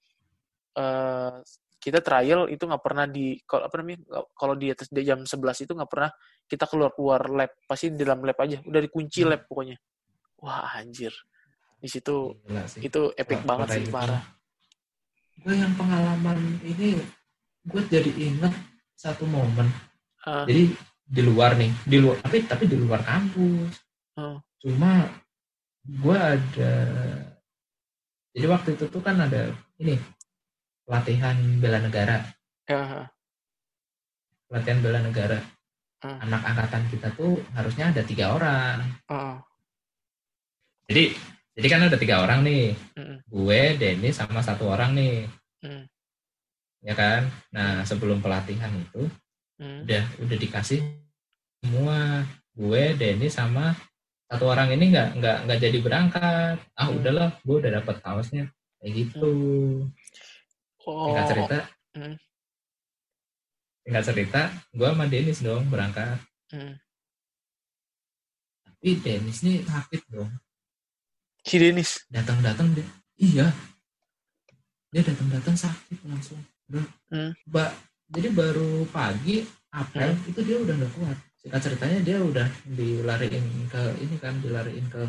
eh kita trial itu nggak pernah di kalau apa namanya kalau di atas di jam 11 itu nggak pernah kita keluar keluar lab pasti di dalam lab aja udah dikunci lab pokoknya wah anjir di situ sih. itu epic Wah, banget parah sih parah Gue yang pengalaman ini, gue jadi inget satu momen. Ah, Jadi di luar nih, di luar tapi tapi di luar kampus. Oh. Cuma gue ada, jadi waktu itu tuh kan ada ini pelatihan bela negara, ya pelatihan bela negara. Hmm. Anak angkatan kita tuh harusnya ada tiga orang. ah, Jadi jadi kan ada tiga orang nih, mm, gue, Denny sama satu orang nih, mm, ya kan. Nah sebelum pelatihan itu mm. udah udah dikasih semua. Gue Denny sama satu orang ini nggak nggak nggak jadi berangkat. Ah Hmm. udahlah gue udah dapat kaosnya. Kayak gitu. Oh. Singkat cerita singkat cerita gue sama Dennis dong berangkat. Mm. tapi Dennis nih sakit dong si Denis datang datang dia. Iya. Dia datang datang sakit langsung. Udah Hmm. Ba- jadi baru pagi apel itu dia udah nggak kuat. Singkat ceritanya dia udah dilariin ke ini kan dilariin ke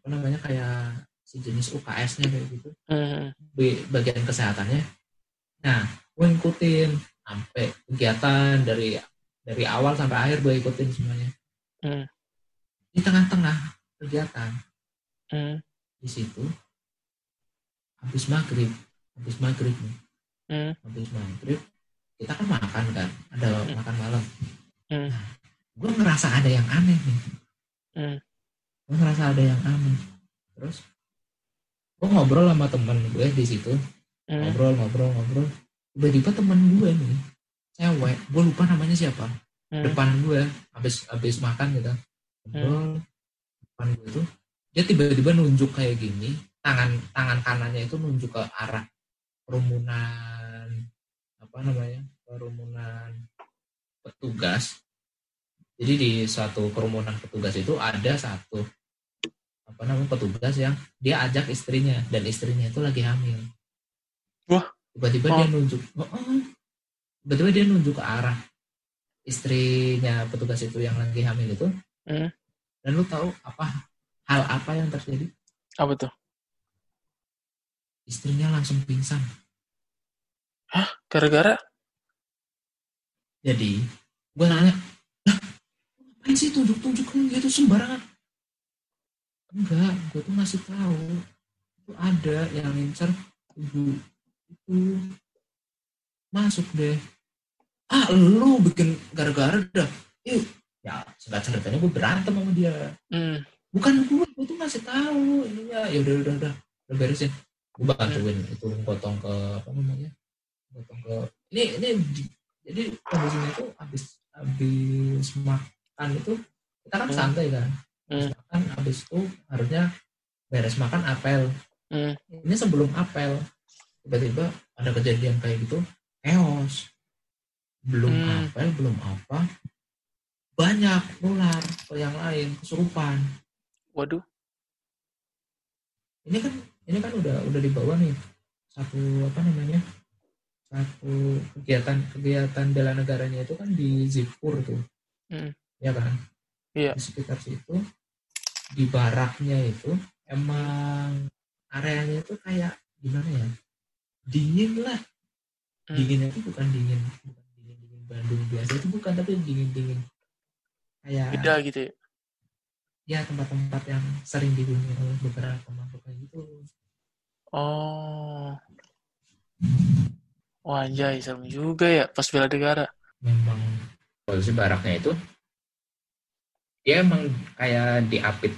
apa namanya kayak sejenis UKS-nya kayak gitu. Mm, di bagian kesehatannya. Nah gue ngikutin sampai kegiatan dari dari awal sampai akhir gue ikutin semuanya. Hmm. di tengah-tengah kegiatan mm, di situ habis maghrib habis maghrib nih. Mm, habis maghrib kita kan makan kan ada Hmm. makan malam. Hmm. Nah, gue ngerasa ada yang aneh nih. Hmm. gue ngerasa ada yang aneh. Terus gue ngobrol sama temen gue di situ. Mm, ngobrol ngobrol ngobrol. Tiba-tiba temen gue nih cewek gue lupa namanya siapa. Mm, depan gue habis habis makan gitu. Ngobrol depan gue tuh dia tiba-tiba nunjuk kayak gini tangan tangan kanannya itu nunjuk ke arah kerumunan apa namanya kerumunan petugas jadi di suatu kerumunan petugas itu ada satu apa namanya petugas yang dia ajak istrinya dan istrinya itu lagi hamil Wah. tiba-tiba Oh. dia nunjuk oh, oh. tiba-tiba dia nunjuk ke arah istrinya petugas itu yang lagi hamil itu Hmm. Dan lu tahu apa hal apa yang terjadi? Apa tuh? Istrinya langsung pingsan. Gara-gara? Jadi, gue nanya, lah, ngapain sih tunjuk-tunjuk gitu sembarangan? Enggak, gue tuh ngasih tahu itu ada yang ngincer ibu itu masuk deh. Ah, lu bikin gara-gara dah. Yuk, ya singkat ceritanya gue berantem sama dia. Hmm. Bukan gue, gue tuh ngasih tahu ininya. Ya udah udah udah, udah beresin. Gue bantuin itu potong ke apa namanya? Potong ke ini ini di- jadi kondisinya itu habis habis makan itu kita kan Hmm. santai kan. Hmm. makan habis itu harusnya beres makan apel. Hmm. Ini sebelum apel tiba-tiba ada kejadian kayak gitu chaos. Belum Hmm. apel, belum apa. Banyak nular ke yang lain, kesurupan. Waduh. ini kan ini kan udah udah dibawa nih satu apa namanya satu kegiatan kegiatan bela negaranya itu kan di Zipur tuh Hmm. ya kan Iya. di sekitar situ di baraknya itu emang areanya itu kayak gimana ya dingin lah Hmm. dinginnya itu bukan dingin bukan dingin dingin Bandung biasa itu bukan tapi dingin dingin kayak Beda gitu ya. Ya tempat-tempat yang sering dihuni oleh beberapa makhluk kayak gitu Oh. Wah, anjay, serem juga ya pas bela negara. memang posisi baraknya itu dia emang kayak diapit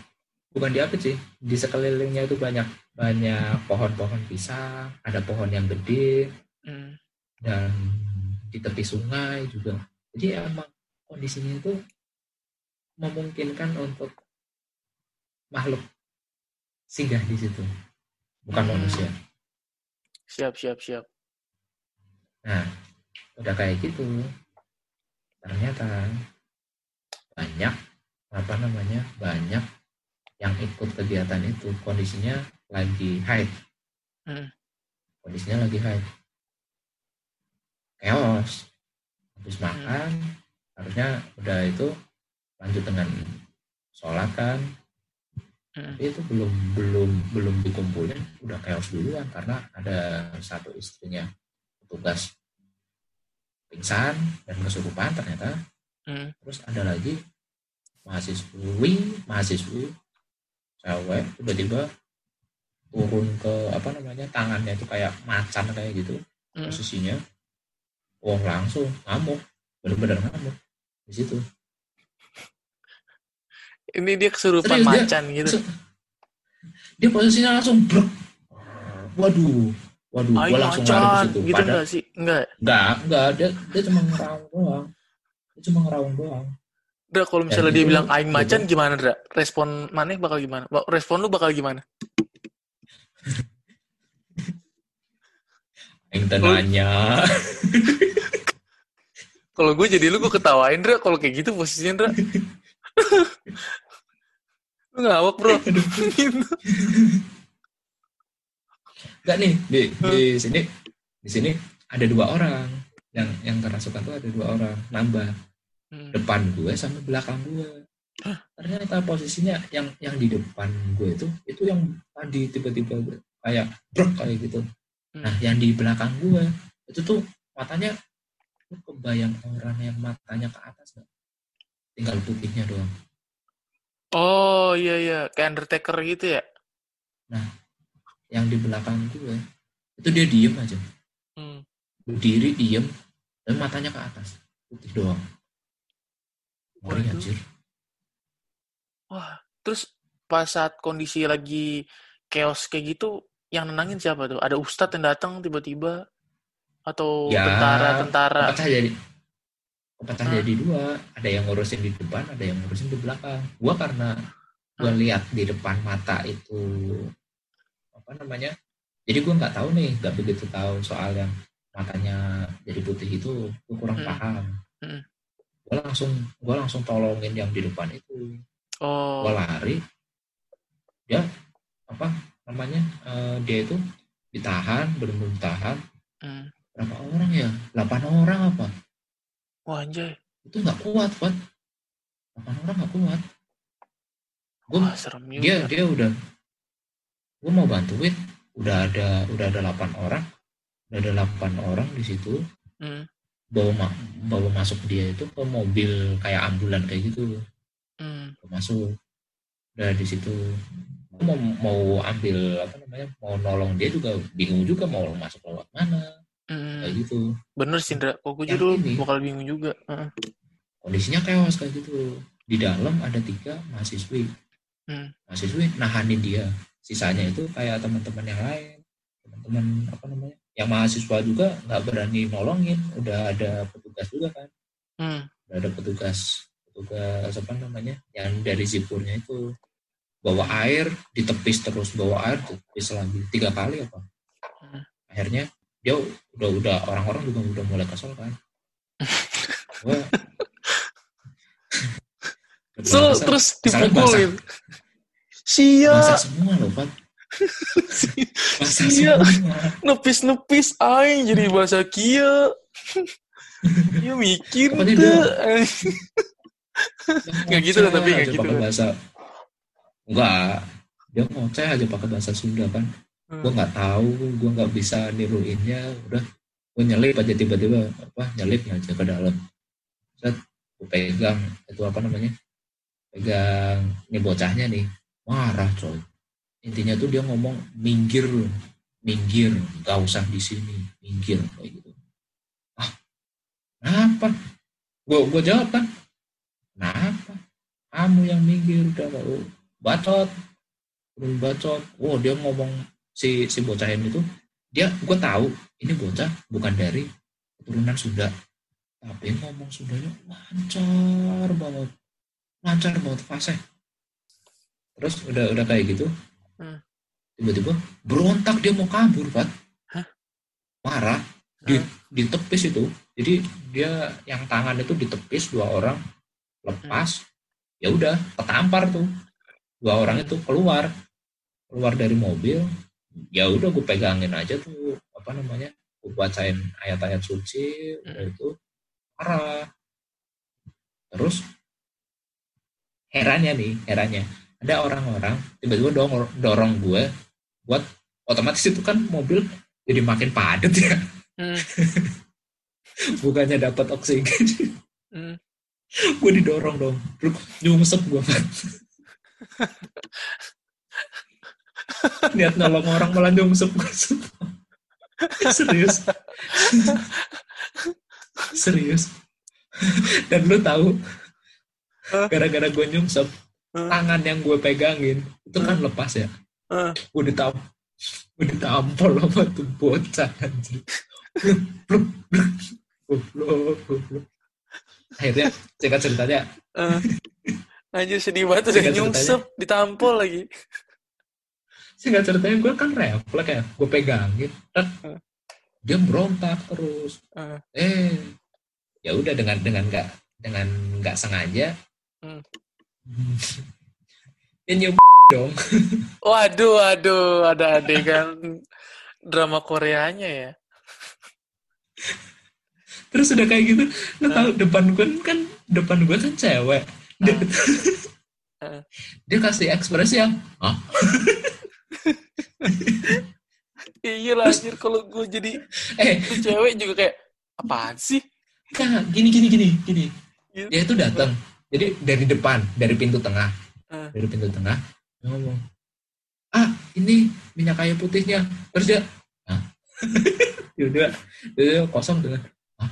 bukan diapit sih di sekelilingnya itu banyak banyak pohon-pohon pisang ada pohon yang gede Hmm. dan di tepi sungai juga jadi emang kondisinya itu memungkinkan untuk makhluk singgah di situ bukan Hmm. manusia Siap, siap, siap. Nah, udah kayak gitu. Ternyata banyak apa namanya? Banyak yang ikut kegiatan itu kondisinya lagi haid. Hmm. Kondisinya lagi haid. Chaos. Habis Hmm. makan, harusnya udah itu lanjut dengan sholat kan. Hmm. Itu belum belum belum dikumpulin, udah chaos duluan karena ada satu istrinya petugas pingsan dan kesurupan ternyata Hmm. terus ada lagi mahasiswi mahasiswi cewek tiba-tiba turun ke apa namanya tangannya itu kayak macan kayak gitu Hmm. posisinya oh langsung ngamuk bener-bener ngamuk di situ Ini dia kesurupan Serius, dia- macan gitu. Se- dia posisinya langsung brek waduh waduh Ayo gua langsung lari ke situ gitu enggak sih? Enggak. enggak enggak dia dia cuma ngeraung doang dia cuma ngeraung doang Dra, kalau misalnya Dan dia itu bilang aing gitu. macan gimana, Dra? Respon maneh bakal gimana? Respon lu bakal gimana? yang tenanya Kalau gue jadi lu, gue ketawain, Dra. Kalau kayak gitu posisinya, Dra. lu ngawak, bro. Enggak nih di di sini di sini ada dua orang. Yang yang kerasukan tuh ada dua orang. Nambah Hmm. depan gue sama belakang gue. Ternyata posisinya yang yang di depan gue itu itu yang tadi tiba-tiba kayak brok kayak gitu. Nah yang di belakang gue itu tuh matanya lu kebayang orang yang matanya ke atas nggak? Tinggal putihnya doang Oh, iya, iya. Kayak Undertaker gitu ya? yang di belakang gue itu dia diem aja Hmm. berdiri diem dan matanya ke atas putih doang Ngeri anjir Wah, terus pas saat kondisi lagi chaos kayak gitu, yang nenangin siapa tuh? Ada ustadz yang datang tiba-tiba? Atau Ya, tentara-tentara? jadi kepecah Hah? jadi dua ada yang ngurusin di depan ada yang ngurusin di belakang gua karena gua Hah? lihat di depan mata itu apa namanya jadi gua nggak tahu nih nggak begitu tahu soal yang matanya jadi putih itu gua kurang Hmm. paham Hmm. gua langsung gua langsung tolongin yang di depan itu Oh, gua lari dia apa namanya eh, dia itu ditahan benar-benar ditahan hmm. berapa orang ya 8 orang apa Wah, anjay. itu nggak kuat Pak. 8 orang nggak kuat. Gue serem juga. dia dia udah gue mau bantuin. Udah ada udah ada 8 orang. Udah ada 8 orang di situ. Hmm, bawa ma- bawa masuk dia itu ke mobil kayak ambulan kayak gitu. Hmm, masuk. Udah di situ. Mau mau ambil apa namanya mau nolong dia juga. Bingung juga mau masuk lewat mana hmm. kayak gitu Bener sih, Indra. Kok gue dulu bakal bingung juga. Heeh. kondisinya chaos kayak gitu di dalam ada tiga mahasiswi Hmm. mahasiswi nahanin dia sisanya itu kayak teman-teman yang lain teman-teman apa namanya yang mahasiswa juga nggak berani nolongin udah ada petugas juga kan Hmm. udah ada petugas petugas apa namanya yang dari zipurnya itu bawa air ditepis terus bawa air ditepis lagi tiga kali apa Hmm. akhirnya dia udah udah orang-orang juga udah mulai kesel kan So, kesel. terus dipukulin. Sia, semua loh Pak basah Iya. semua nepis-nepis aing jadi bahasa kia. Ya mikir tuh. Dia Nggak gitu lah, tapi nggak gitu pakai kan. bahasa enggak dia ngoceh aja pakai bahasa Sunda kan Hmm. gue nggak tahu gue nggak bisa niruinnya. Udah gue nyelip aja tiba-tiba apa nyelip aja ke dalam. Set gue pegang itu apa namanya pegang nih bocahnya nih marah coy. Intinya tuh dia ngomong minggir minggir gak usah di sini minggir kayak gitu. Ah kenapa? Gue gue jawab kan kenapa? Kamu yang minggir udah mau bacot. Belum bacot. Wow dia ngomong si si bocah ini tuh dia gue tahu ini bocah bukan dari keturunan Sunda. Tapi ngomong Sundanya lancar banget. Lancar banget fasih terus udah udah kayak gitu. Hmm. tiba-tiba berontak dia mau kabur Pak Hah? marah. Di, Hmm. ditepis itu. Jadi dia yang tangan itu ditepis dua orang lepas. Ya udah ketampar tuh. Dua orang itu keluar. Keluar dari mobil ya udah gue pegangin aja tuh apa namanya gue bacain ayat-ayat suci udah itu marah terus herannya nih herannya. Ada orang-orang tiba-tiba dorong, dorong gue buat otomatis itu kan mobil jadi makin padat ya. Hmm. bukannya dapat oksigen. Hmm. gue didorong dong. Terus nyungsep gue niat nolong orang malah nyungsep. Gue serius. Serius. Dan lu tahu gara-gara gue nyungsep tangan yang gue pegangin itu kan lepas ya? Gue ditam gue ditampol sama tuh bocah anjir bluk. Goblok, goblok. akhirnya singkat ceritanya. Anjir sedih banget udah nyungsep, ditampol lagi. Singkat ceritanya gue kan refleks ya gue pegangin dan Hmm. dia berontak terus. Eh. eh ya udah dengan dengan nggak dengan nggak sengaja. Ya nyoba dong. Waduh, waduh, ada adegan drama Koreanya ya. terus udah kayak gitu lu tahu depan gue kan depan gue kan cewek. Dia, dia kasih ekspresi yang ah Iya lah, anjir kalau gue jadi eh cewek juga kayak apaan sih? Kak, gini gini gini gini. Gitu. Dia itu datang. Jadi dari depan, dari pintu tengah, Eh. dari pintu tengah dia ngomong, ah ini minyak kayu putihnya. Terus dia, ah, dia udah, dia kosong dengan, ah,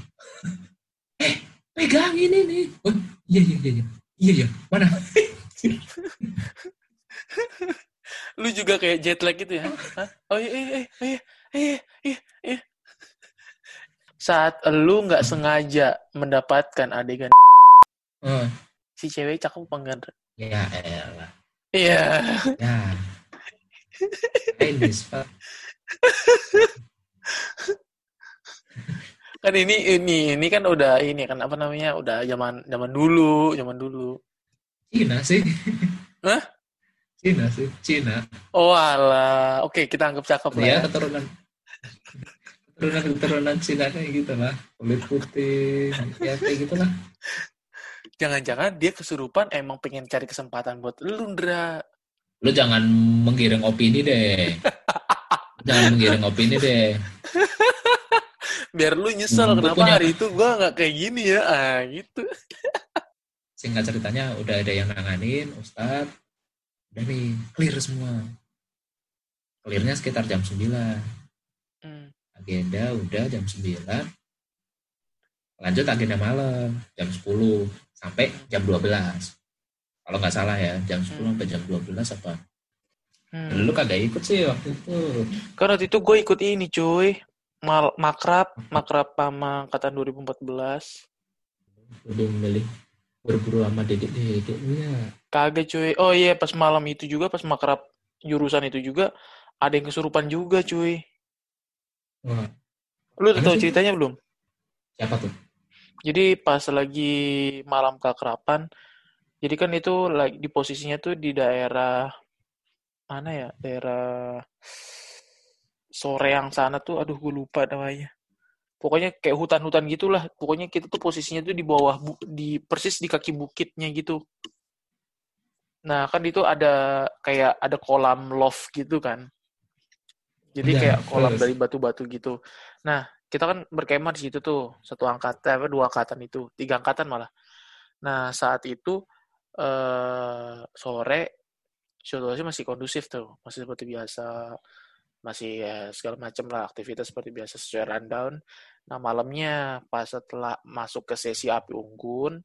eh pegangin ini. Oh iya iya iya iya iya iya mana? Lu juga kayak jet lag gitu ya? Hah? Oh iya, iya, iya, iya, iya, iya, iya. Saat lu nggak sengaja mendapatkan adegan Oh, si cewek cakep apa enggak? Ya elah, Iya. ya. Pak. Kan ini ini ini kan udah ini kan apa namanya? Udah zaman zaman dulu, zaman dulu. Cina sih. Hah? Cina sih, Cina. Oh alah. Oke, kita anggap cakep lah ya ya. keturunan keturunan keturunan Cina kayak gitu lah kulit putih ya kayak gitu lah jangan-jangan dia kesurupan emang pengen cari kesempatan buat lu, Ndra. Lu jangan menggiring opini deh. jangan menggiring opini deh. Biar lu nyesel Hmm, kenapa pokoknya- hari itu gua nggak kayak gini ya. Ah, gitu. Singkat ceritanya udah ada yang nanganin, Ustadz. Udah nih, clear semua. Clearnya sekitar jam 9. Hmm. Agenda udah jam 9. Lanjut agenda malam, jam 10. Sampai jam 12. Kalau nggak salah ya, jam 10 Hmm. sampai jam 12 apa. Hmm. Lu kagak ikut sih waktu itu. Kan waktu itu gue ikut ini cuy. Mal makrab, makrab sama angkatan 2014. Udah memilih berburu sama dedek-dedek lu ya. Kagak cuy. Oh iya, pas malam itu juga, pas makrab jurusan itu juga, ada yang kesurupan juga cuy. Wah, Lu tahu sih? ceritanya belum? siapa tuh? Jadi pas lagi malam keakraban, jadi kan itu lagi di posisinya tuh di daerah mana ya? Daerah Soreang sana tuh, aduh gue lupa namanya. Pokoknya kayak hutan-hutan gitulah. Pokoknya kita tuh posisinya tuh di bawah bu- di persis di kaki bukitnya gitu. Nah, kan itu ada kayak ada kolam loft gitu kan. Jadi Ya, kayak kolam terus? dari batu-batu gitu. Nah, kita kan berkemah di situ tuh, satu angkatan apa dua angkatan itu, tiga angkatan malah. Nah, saat itu eh sore situasi masih kondusif tuh, masih seperti biasa, masih ya, segala macam lah aktivitas seperti biasa sesuai rundown. Nah, malamnya pas setelah masuk ke sesi api unggun,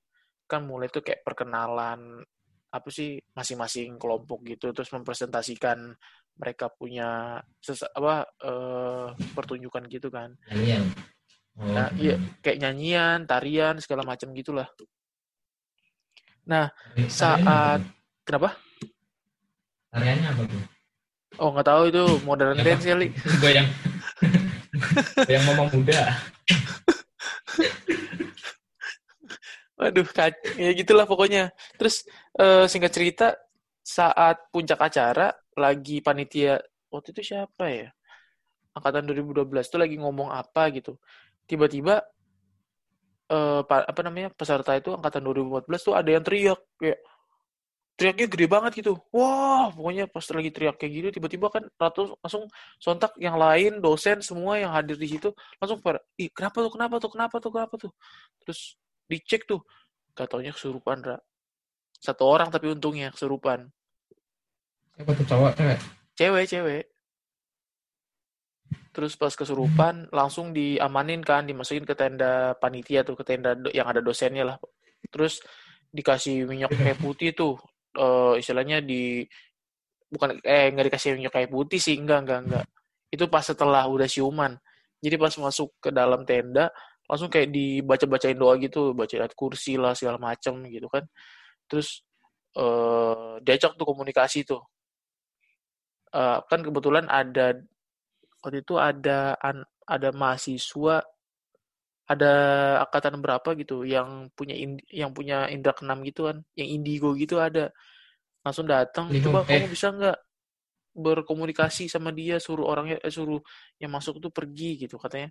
kan mulai tuh kayak perkenalan apa sih masing-masing kelompok gitu terus mempresentasikan mereka punya sesa- apa eh, pertunjukan gitu kan Nyanyian. Oh, Nah, iya. kayak nyanyian tarian segala macam gitulah Tariannya saat- apa kenapa Tariannya apa tuh? oh nggak tahu itu modern dance kali Goyang. Goyang mama muda. Waduh, kac- ya gitulah pokoknya. Terus eh, singkat cerita saat puncak acara lagi panitia waktu itu siapa ya? Angkatan 2012 tuh lagi ngomong apa gitu. Tiba-tiba pa- apa namanya? peserta itu angkatan 2014 tuh ada yang teriak kayak teriaknya gede banget gitu. Wah, pokoknya pas lagi teriak kayak gitu tiba-tiba kan ratus langsung sontak yang lain dosen semua yang hadir di situ langsung pada, ih kenapa tuh kenapa tuh kenapa tuh kenapa tuh terus dicek tuh gak taunya kesurupan Ra. Satu orang tapi untungnya kesurupan. Siapa tuh cowok cewek? cewek cewek. Terus pas kesurupan langsung diamanin kan dimasukin ke tenda panitia tuh ke tenda yang ada dosennya lah. Terus dikasih minyak kayu putih tuh eh, istilahnya di bukan eh nggak dikasih minyak kayu putih sih enggak enggak enggak itu pas setelah udah siuman. Jadi pas masuk ke dalam tenda langsung kayak dibaca-bacain doa gitu baca ayat kursi lah segala macem gitu kan terus eh diajak tuh komunikasi tuh. Eh, kan kebetulan ada waktu itu ada an- ada mahasiswa ada angkatan berapa gitu yang punya ind- yang punya indra keenam gitu kan yang indigo gitu ada. Langsung datang coba eh. kamu bisa nggak berkomunikasi sama dia suruh orangnya eh, suruh yang masuk tuh pergi gitu katanya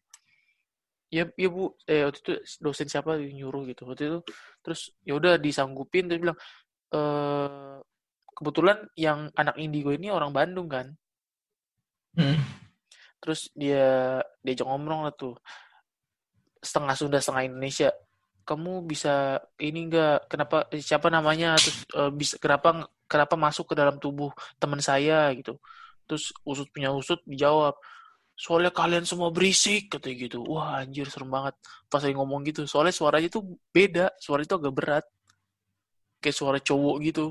ya ya bu. Eh waktu itu dosen siapa nyuruh gitu. Waktu itu terus ya udah disanggupin terus bilang eh kebetulan yang anak indigo ini orang Bandung kan? Hmm. terus dia diajak ngomong lah tuh. Setengah Sunda setengah Indonesia. Kamu bisa ini enggak kenapa eh, siapa namanya? Terus eh, bisa kenapa kenapa masuk ke dalam tubuh teman saya? Gitu. Terus usut punya usut dijawab soalnya kalian semua berisik katanya gitu wah anjir serem banget pas lagi ngomong gitu soalnya suaranya tuh beda suara itu agak berat kayak suara cowok gitu.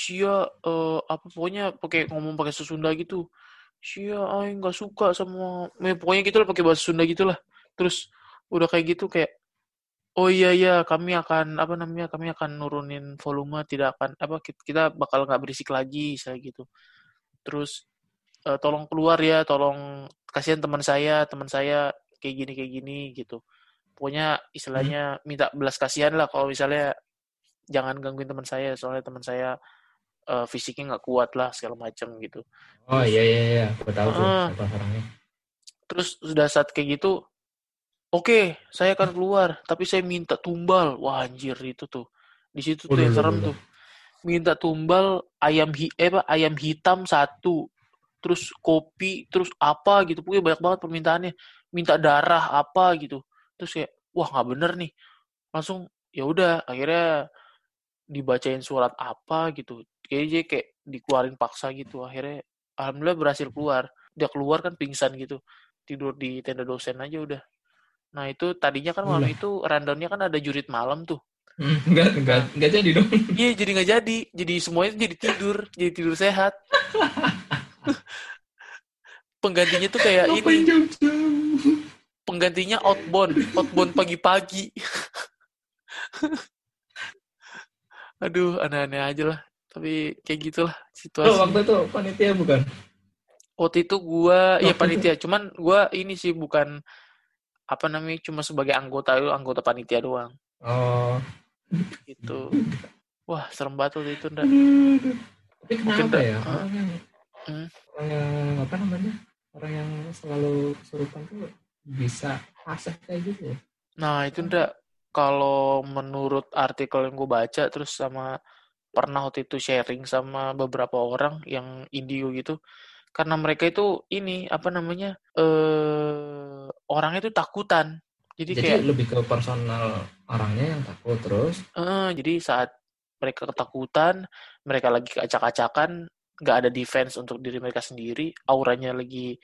Sia eh, apa pokoknya pakai ngomong pakai bahasa Sunda gitu. Sia aing nggak suka sama eh, pokoknya gitu lah pakai bahasa Sunda gitulah. Terus udah kayak gitu kayak oh iya iya kami akan apa namanya kami akan nurunin volume tidak akan apa kit- kita bakal nggak berisik lagi saya gitu. Terus eh, tolong keluar ya, tolong kasihan teman saya, teman saya kayak gini kayak gini gitu. Pokoknya istilahnya minta belas kasihan lah kalau misalnya jangan gangguin teman saya soalnya teman saya eh, fisiknya nggak kuat lah segala macam gitu. Oh iya iya iya, gue tahu tuh Ah. siapa orangnya. Terus sudah saat kayak gitu Oke, saya akan keluar, tapi saya minta tumbal. Wah, anjir itu tuh. Di situ tuh Udah, yang serem udah. tuh. Minta tumbal ayam hi eh, apa, ayam hitam satu. Terus kopi, terus apa gitu. Pokoknya banyak banget permintaannya. Minta darah apa gitu. Terus kayak, wah nggak bener nih. Langsung ya udah, akhirnya dibacain surat apa gitu. Kayaknya dia kayak dikeluarin paksa gitu. Akhirnya alhamdulillah berhasil keluar. Dia keluar kan pingsan gitu. Tidur di tenda dosen aja udah. Nah itu tadinya kan malam Ulah. itu rundownnya kan ada jurit malam tuh. Hmm, Enggak, enggak, Nah. enggak jadi dong. Iya jadi nggak jadi, jadi semuanya jadi tidur, jadi tidur sehat. Penggantinya tuh kayak ini, jauh-jauh? penggantinya outbound, outbound pagi-pagi. Aduh, aneh-aneh aja lah. Tapi kayak gitulah situasi. waktu itu panitia bukan? Waktu itu gua, ya panitia, cuman gua ini sih bukan apa namanya cuma sebagai anggota anggota panitia doang Oh. gitu. Wah, serem banget waktu itu, Nda. Aduh, aduh. Tapi Mungkin kenapa dah- ya Hah? Hmm. orang yang apa namanya orang yang selalu kesurupan tuh bisa fase kayak gitu ya? Nah, itu ndak kalau menurut artikel yang gue baca terus sama pernah waktu itu sharing sama beberapa orang yang indigo gitu karena mereka itu ini apa namanya eh orangnya itu takutan. Jadi, Jadi kayak lebih ke personal orangnya yang takut terus. eh, jadi saat mereka ketakutan, mereka lagi acak-acakan, nggak ada defense untuk diri mereka sendiri, auranya lagi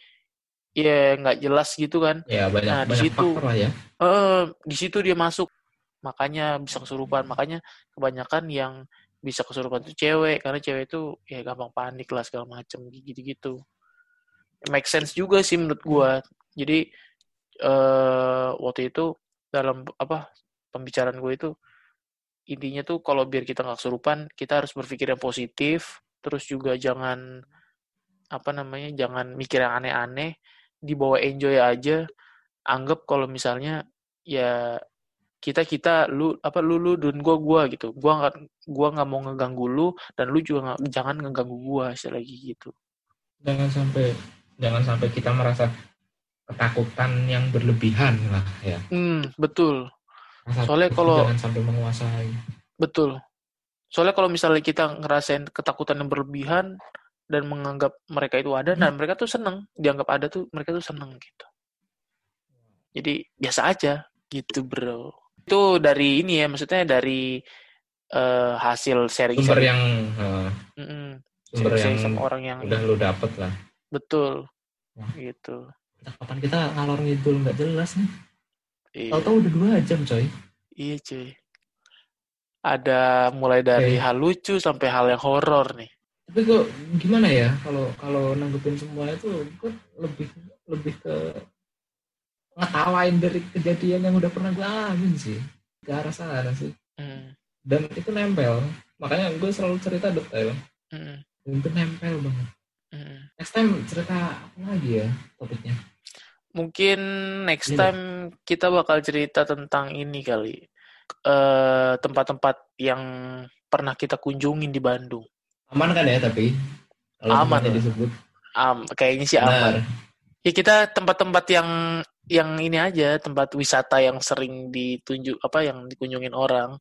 ya nggak jelas gitu kan. Ya banyak Nah, di situ. ya. Eh, di situ dia masuk. Makanya bisa kesurupan. Makanya kebanyakan yang bisa kesurupan itu cewek karena cewek itu ya gampang panik lah segala macem gitu-gitu. Make sense juga sih menurut gua. Jadi eh waktu itu dalam apa pembicaraan gue itu intinya tuh kalau biar kita nggak kesurupan kita harus berpikir yang positif terus juga jangan apa namanya jangan mikir yang aneh-aneh dibawa enjoy aja. Anggap kalau misalnya ya kita kita lu apa lu lu dan gua gua gitu. Gua nggak gua nggak mau ngeganggu lu dan lu juga nggak jangan ngeganggu gua lagi gitu. Jangan sampai jangan sampai kita merasa ketakutan yang berlebihan lah ya. hmm betul. Soalnya kalau- jangan sampai menguasai. betul soalnya kalau misalnya kita ngerasain ketakutan yang berlebihan dan menganggap mereka itu ada dan mereka tuh seneng. Dianggap ada tuh mereka tuh seneng gitu. Jadi biasa aja gitu bro. Itu dari ini ya maksudnya dari eh, hasil sharing Sumber yang eh, sumber yang sama orang yang udah lu dapet lah. betul. Wah. gitu. Entah kapan kita ngalor ngidul nggak jelas nih. iya, Tahu-tahu udah dua jam coy. iya cuy ada mulai dari Oke. hal lucu sampai hal yang horor nih. Tapi kok gimana ya kalau kalau nanggepin semua itu gue lebih lebih ke ngetawain dari kejadian yang udah pernah gue alamin sih. Ke arah sana sih. Hmm, dan itu nempel. Makanya gue selalu cerita detail hmm, dan itu nempel banget. Hmm. next time cerita apa lagi ya topiknya? Mungkin next time kita bakal cerita tentang ini kali. Eh, tempat-tempat yang pernah kita kunjungin di Bandung. aman kan ya tapi kalau Aman disebut Am, kayaknya sih aman. benar Ya kita tempat-tempat yang yang ini aja, tempat wisata yang sering ditunjuk apa yang dikunjungin orang.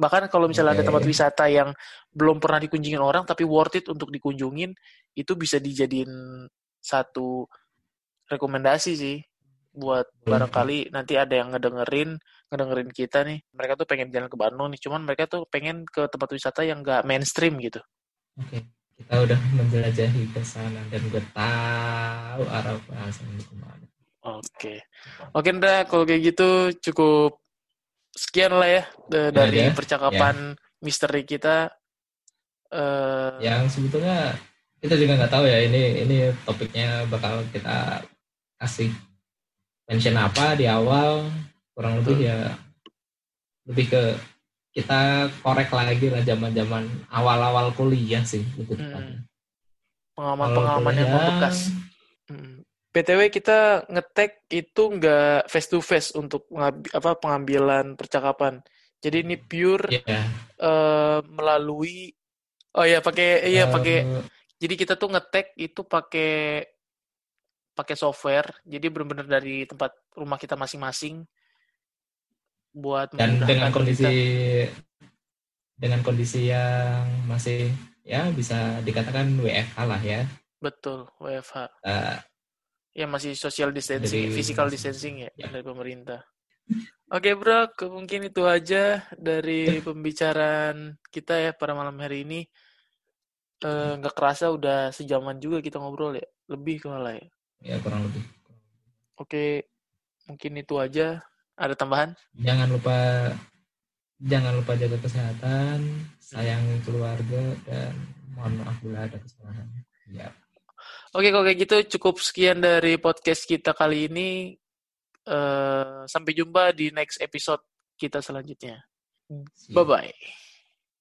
Bahkan kalau misalnya ada Oke. tempat wisata yang belum pernah dikunjungin orang tapi worth it untuk dikunjungin, itu bisa dijadiin satu rekomendasi sih buat barangkali nanti ada yang ngedengerin ngedengerin kita nih mereka tuh pengen jalan ke Bandung nih cuman mereka tuh pengen ke tempat wisata yang gak mainstream gitu. Oke kita udah menjelajahi ke sana dan gue tahu arah bahasan itu ke mana. Oke. Oke Ndra kalau kayak gitu cukup sekian lah ya dari ya. percakapan misteri kita. Eh yang sebetulnya kita juga nggak tahu ya ini ini topiknya bakal kita kasih mention apa di awal kurang lebih ya lebih ke kita korek lagi lah zaman zaman awal awal kuliah sih lebih Hmm. pengalaman-pengalaman yang membekas Hmm. BTW kita ngetek itu nggak face to face untuk apa pengambilan percakapan. Jadi ini pure ya eh, melalui oh ya pakai iya eh, pakai jadi kita tuh ngetek itu pakai pakai software. Jadi benar-benar dari tempat rumah kita masing-masing buat dan dengan kita. kondisi dengan kondisi yang masih ya bisa dikatakan WFH lah ya betul WFH. Eh, Ya masih social distancing, Dari physical distancing ya, ya. dari pemerintah. Oke bro, ke- mungkin itu aja dari pembicaraan kita ya pada malam hari ini. Eh, Nggak kerasa udah sejaman juga kita ngobrol ya, lebih malah ya. ya kurang lebih Oke, mungkin itu aja. Ada tambahan? jangan lupa jangan lupa jaga kesehatan sayang keluarga dan mohon maaf bila ada kesalahan ya Oke, kalau kayak gitu cukup sekian dari podcast kita kali ini. Eh, sampai jumpa di next episode kita selanjutnya. siap. Bye-bye.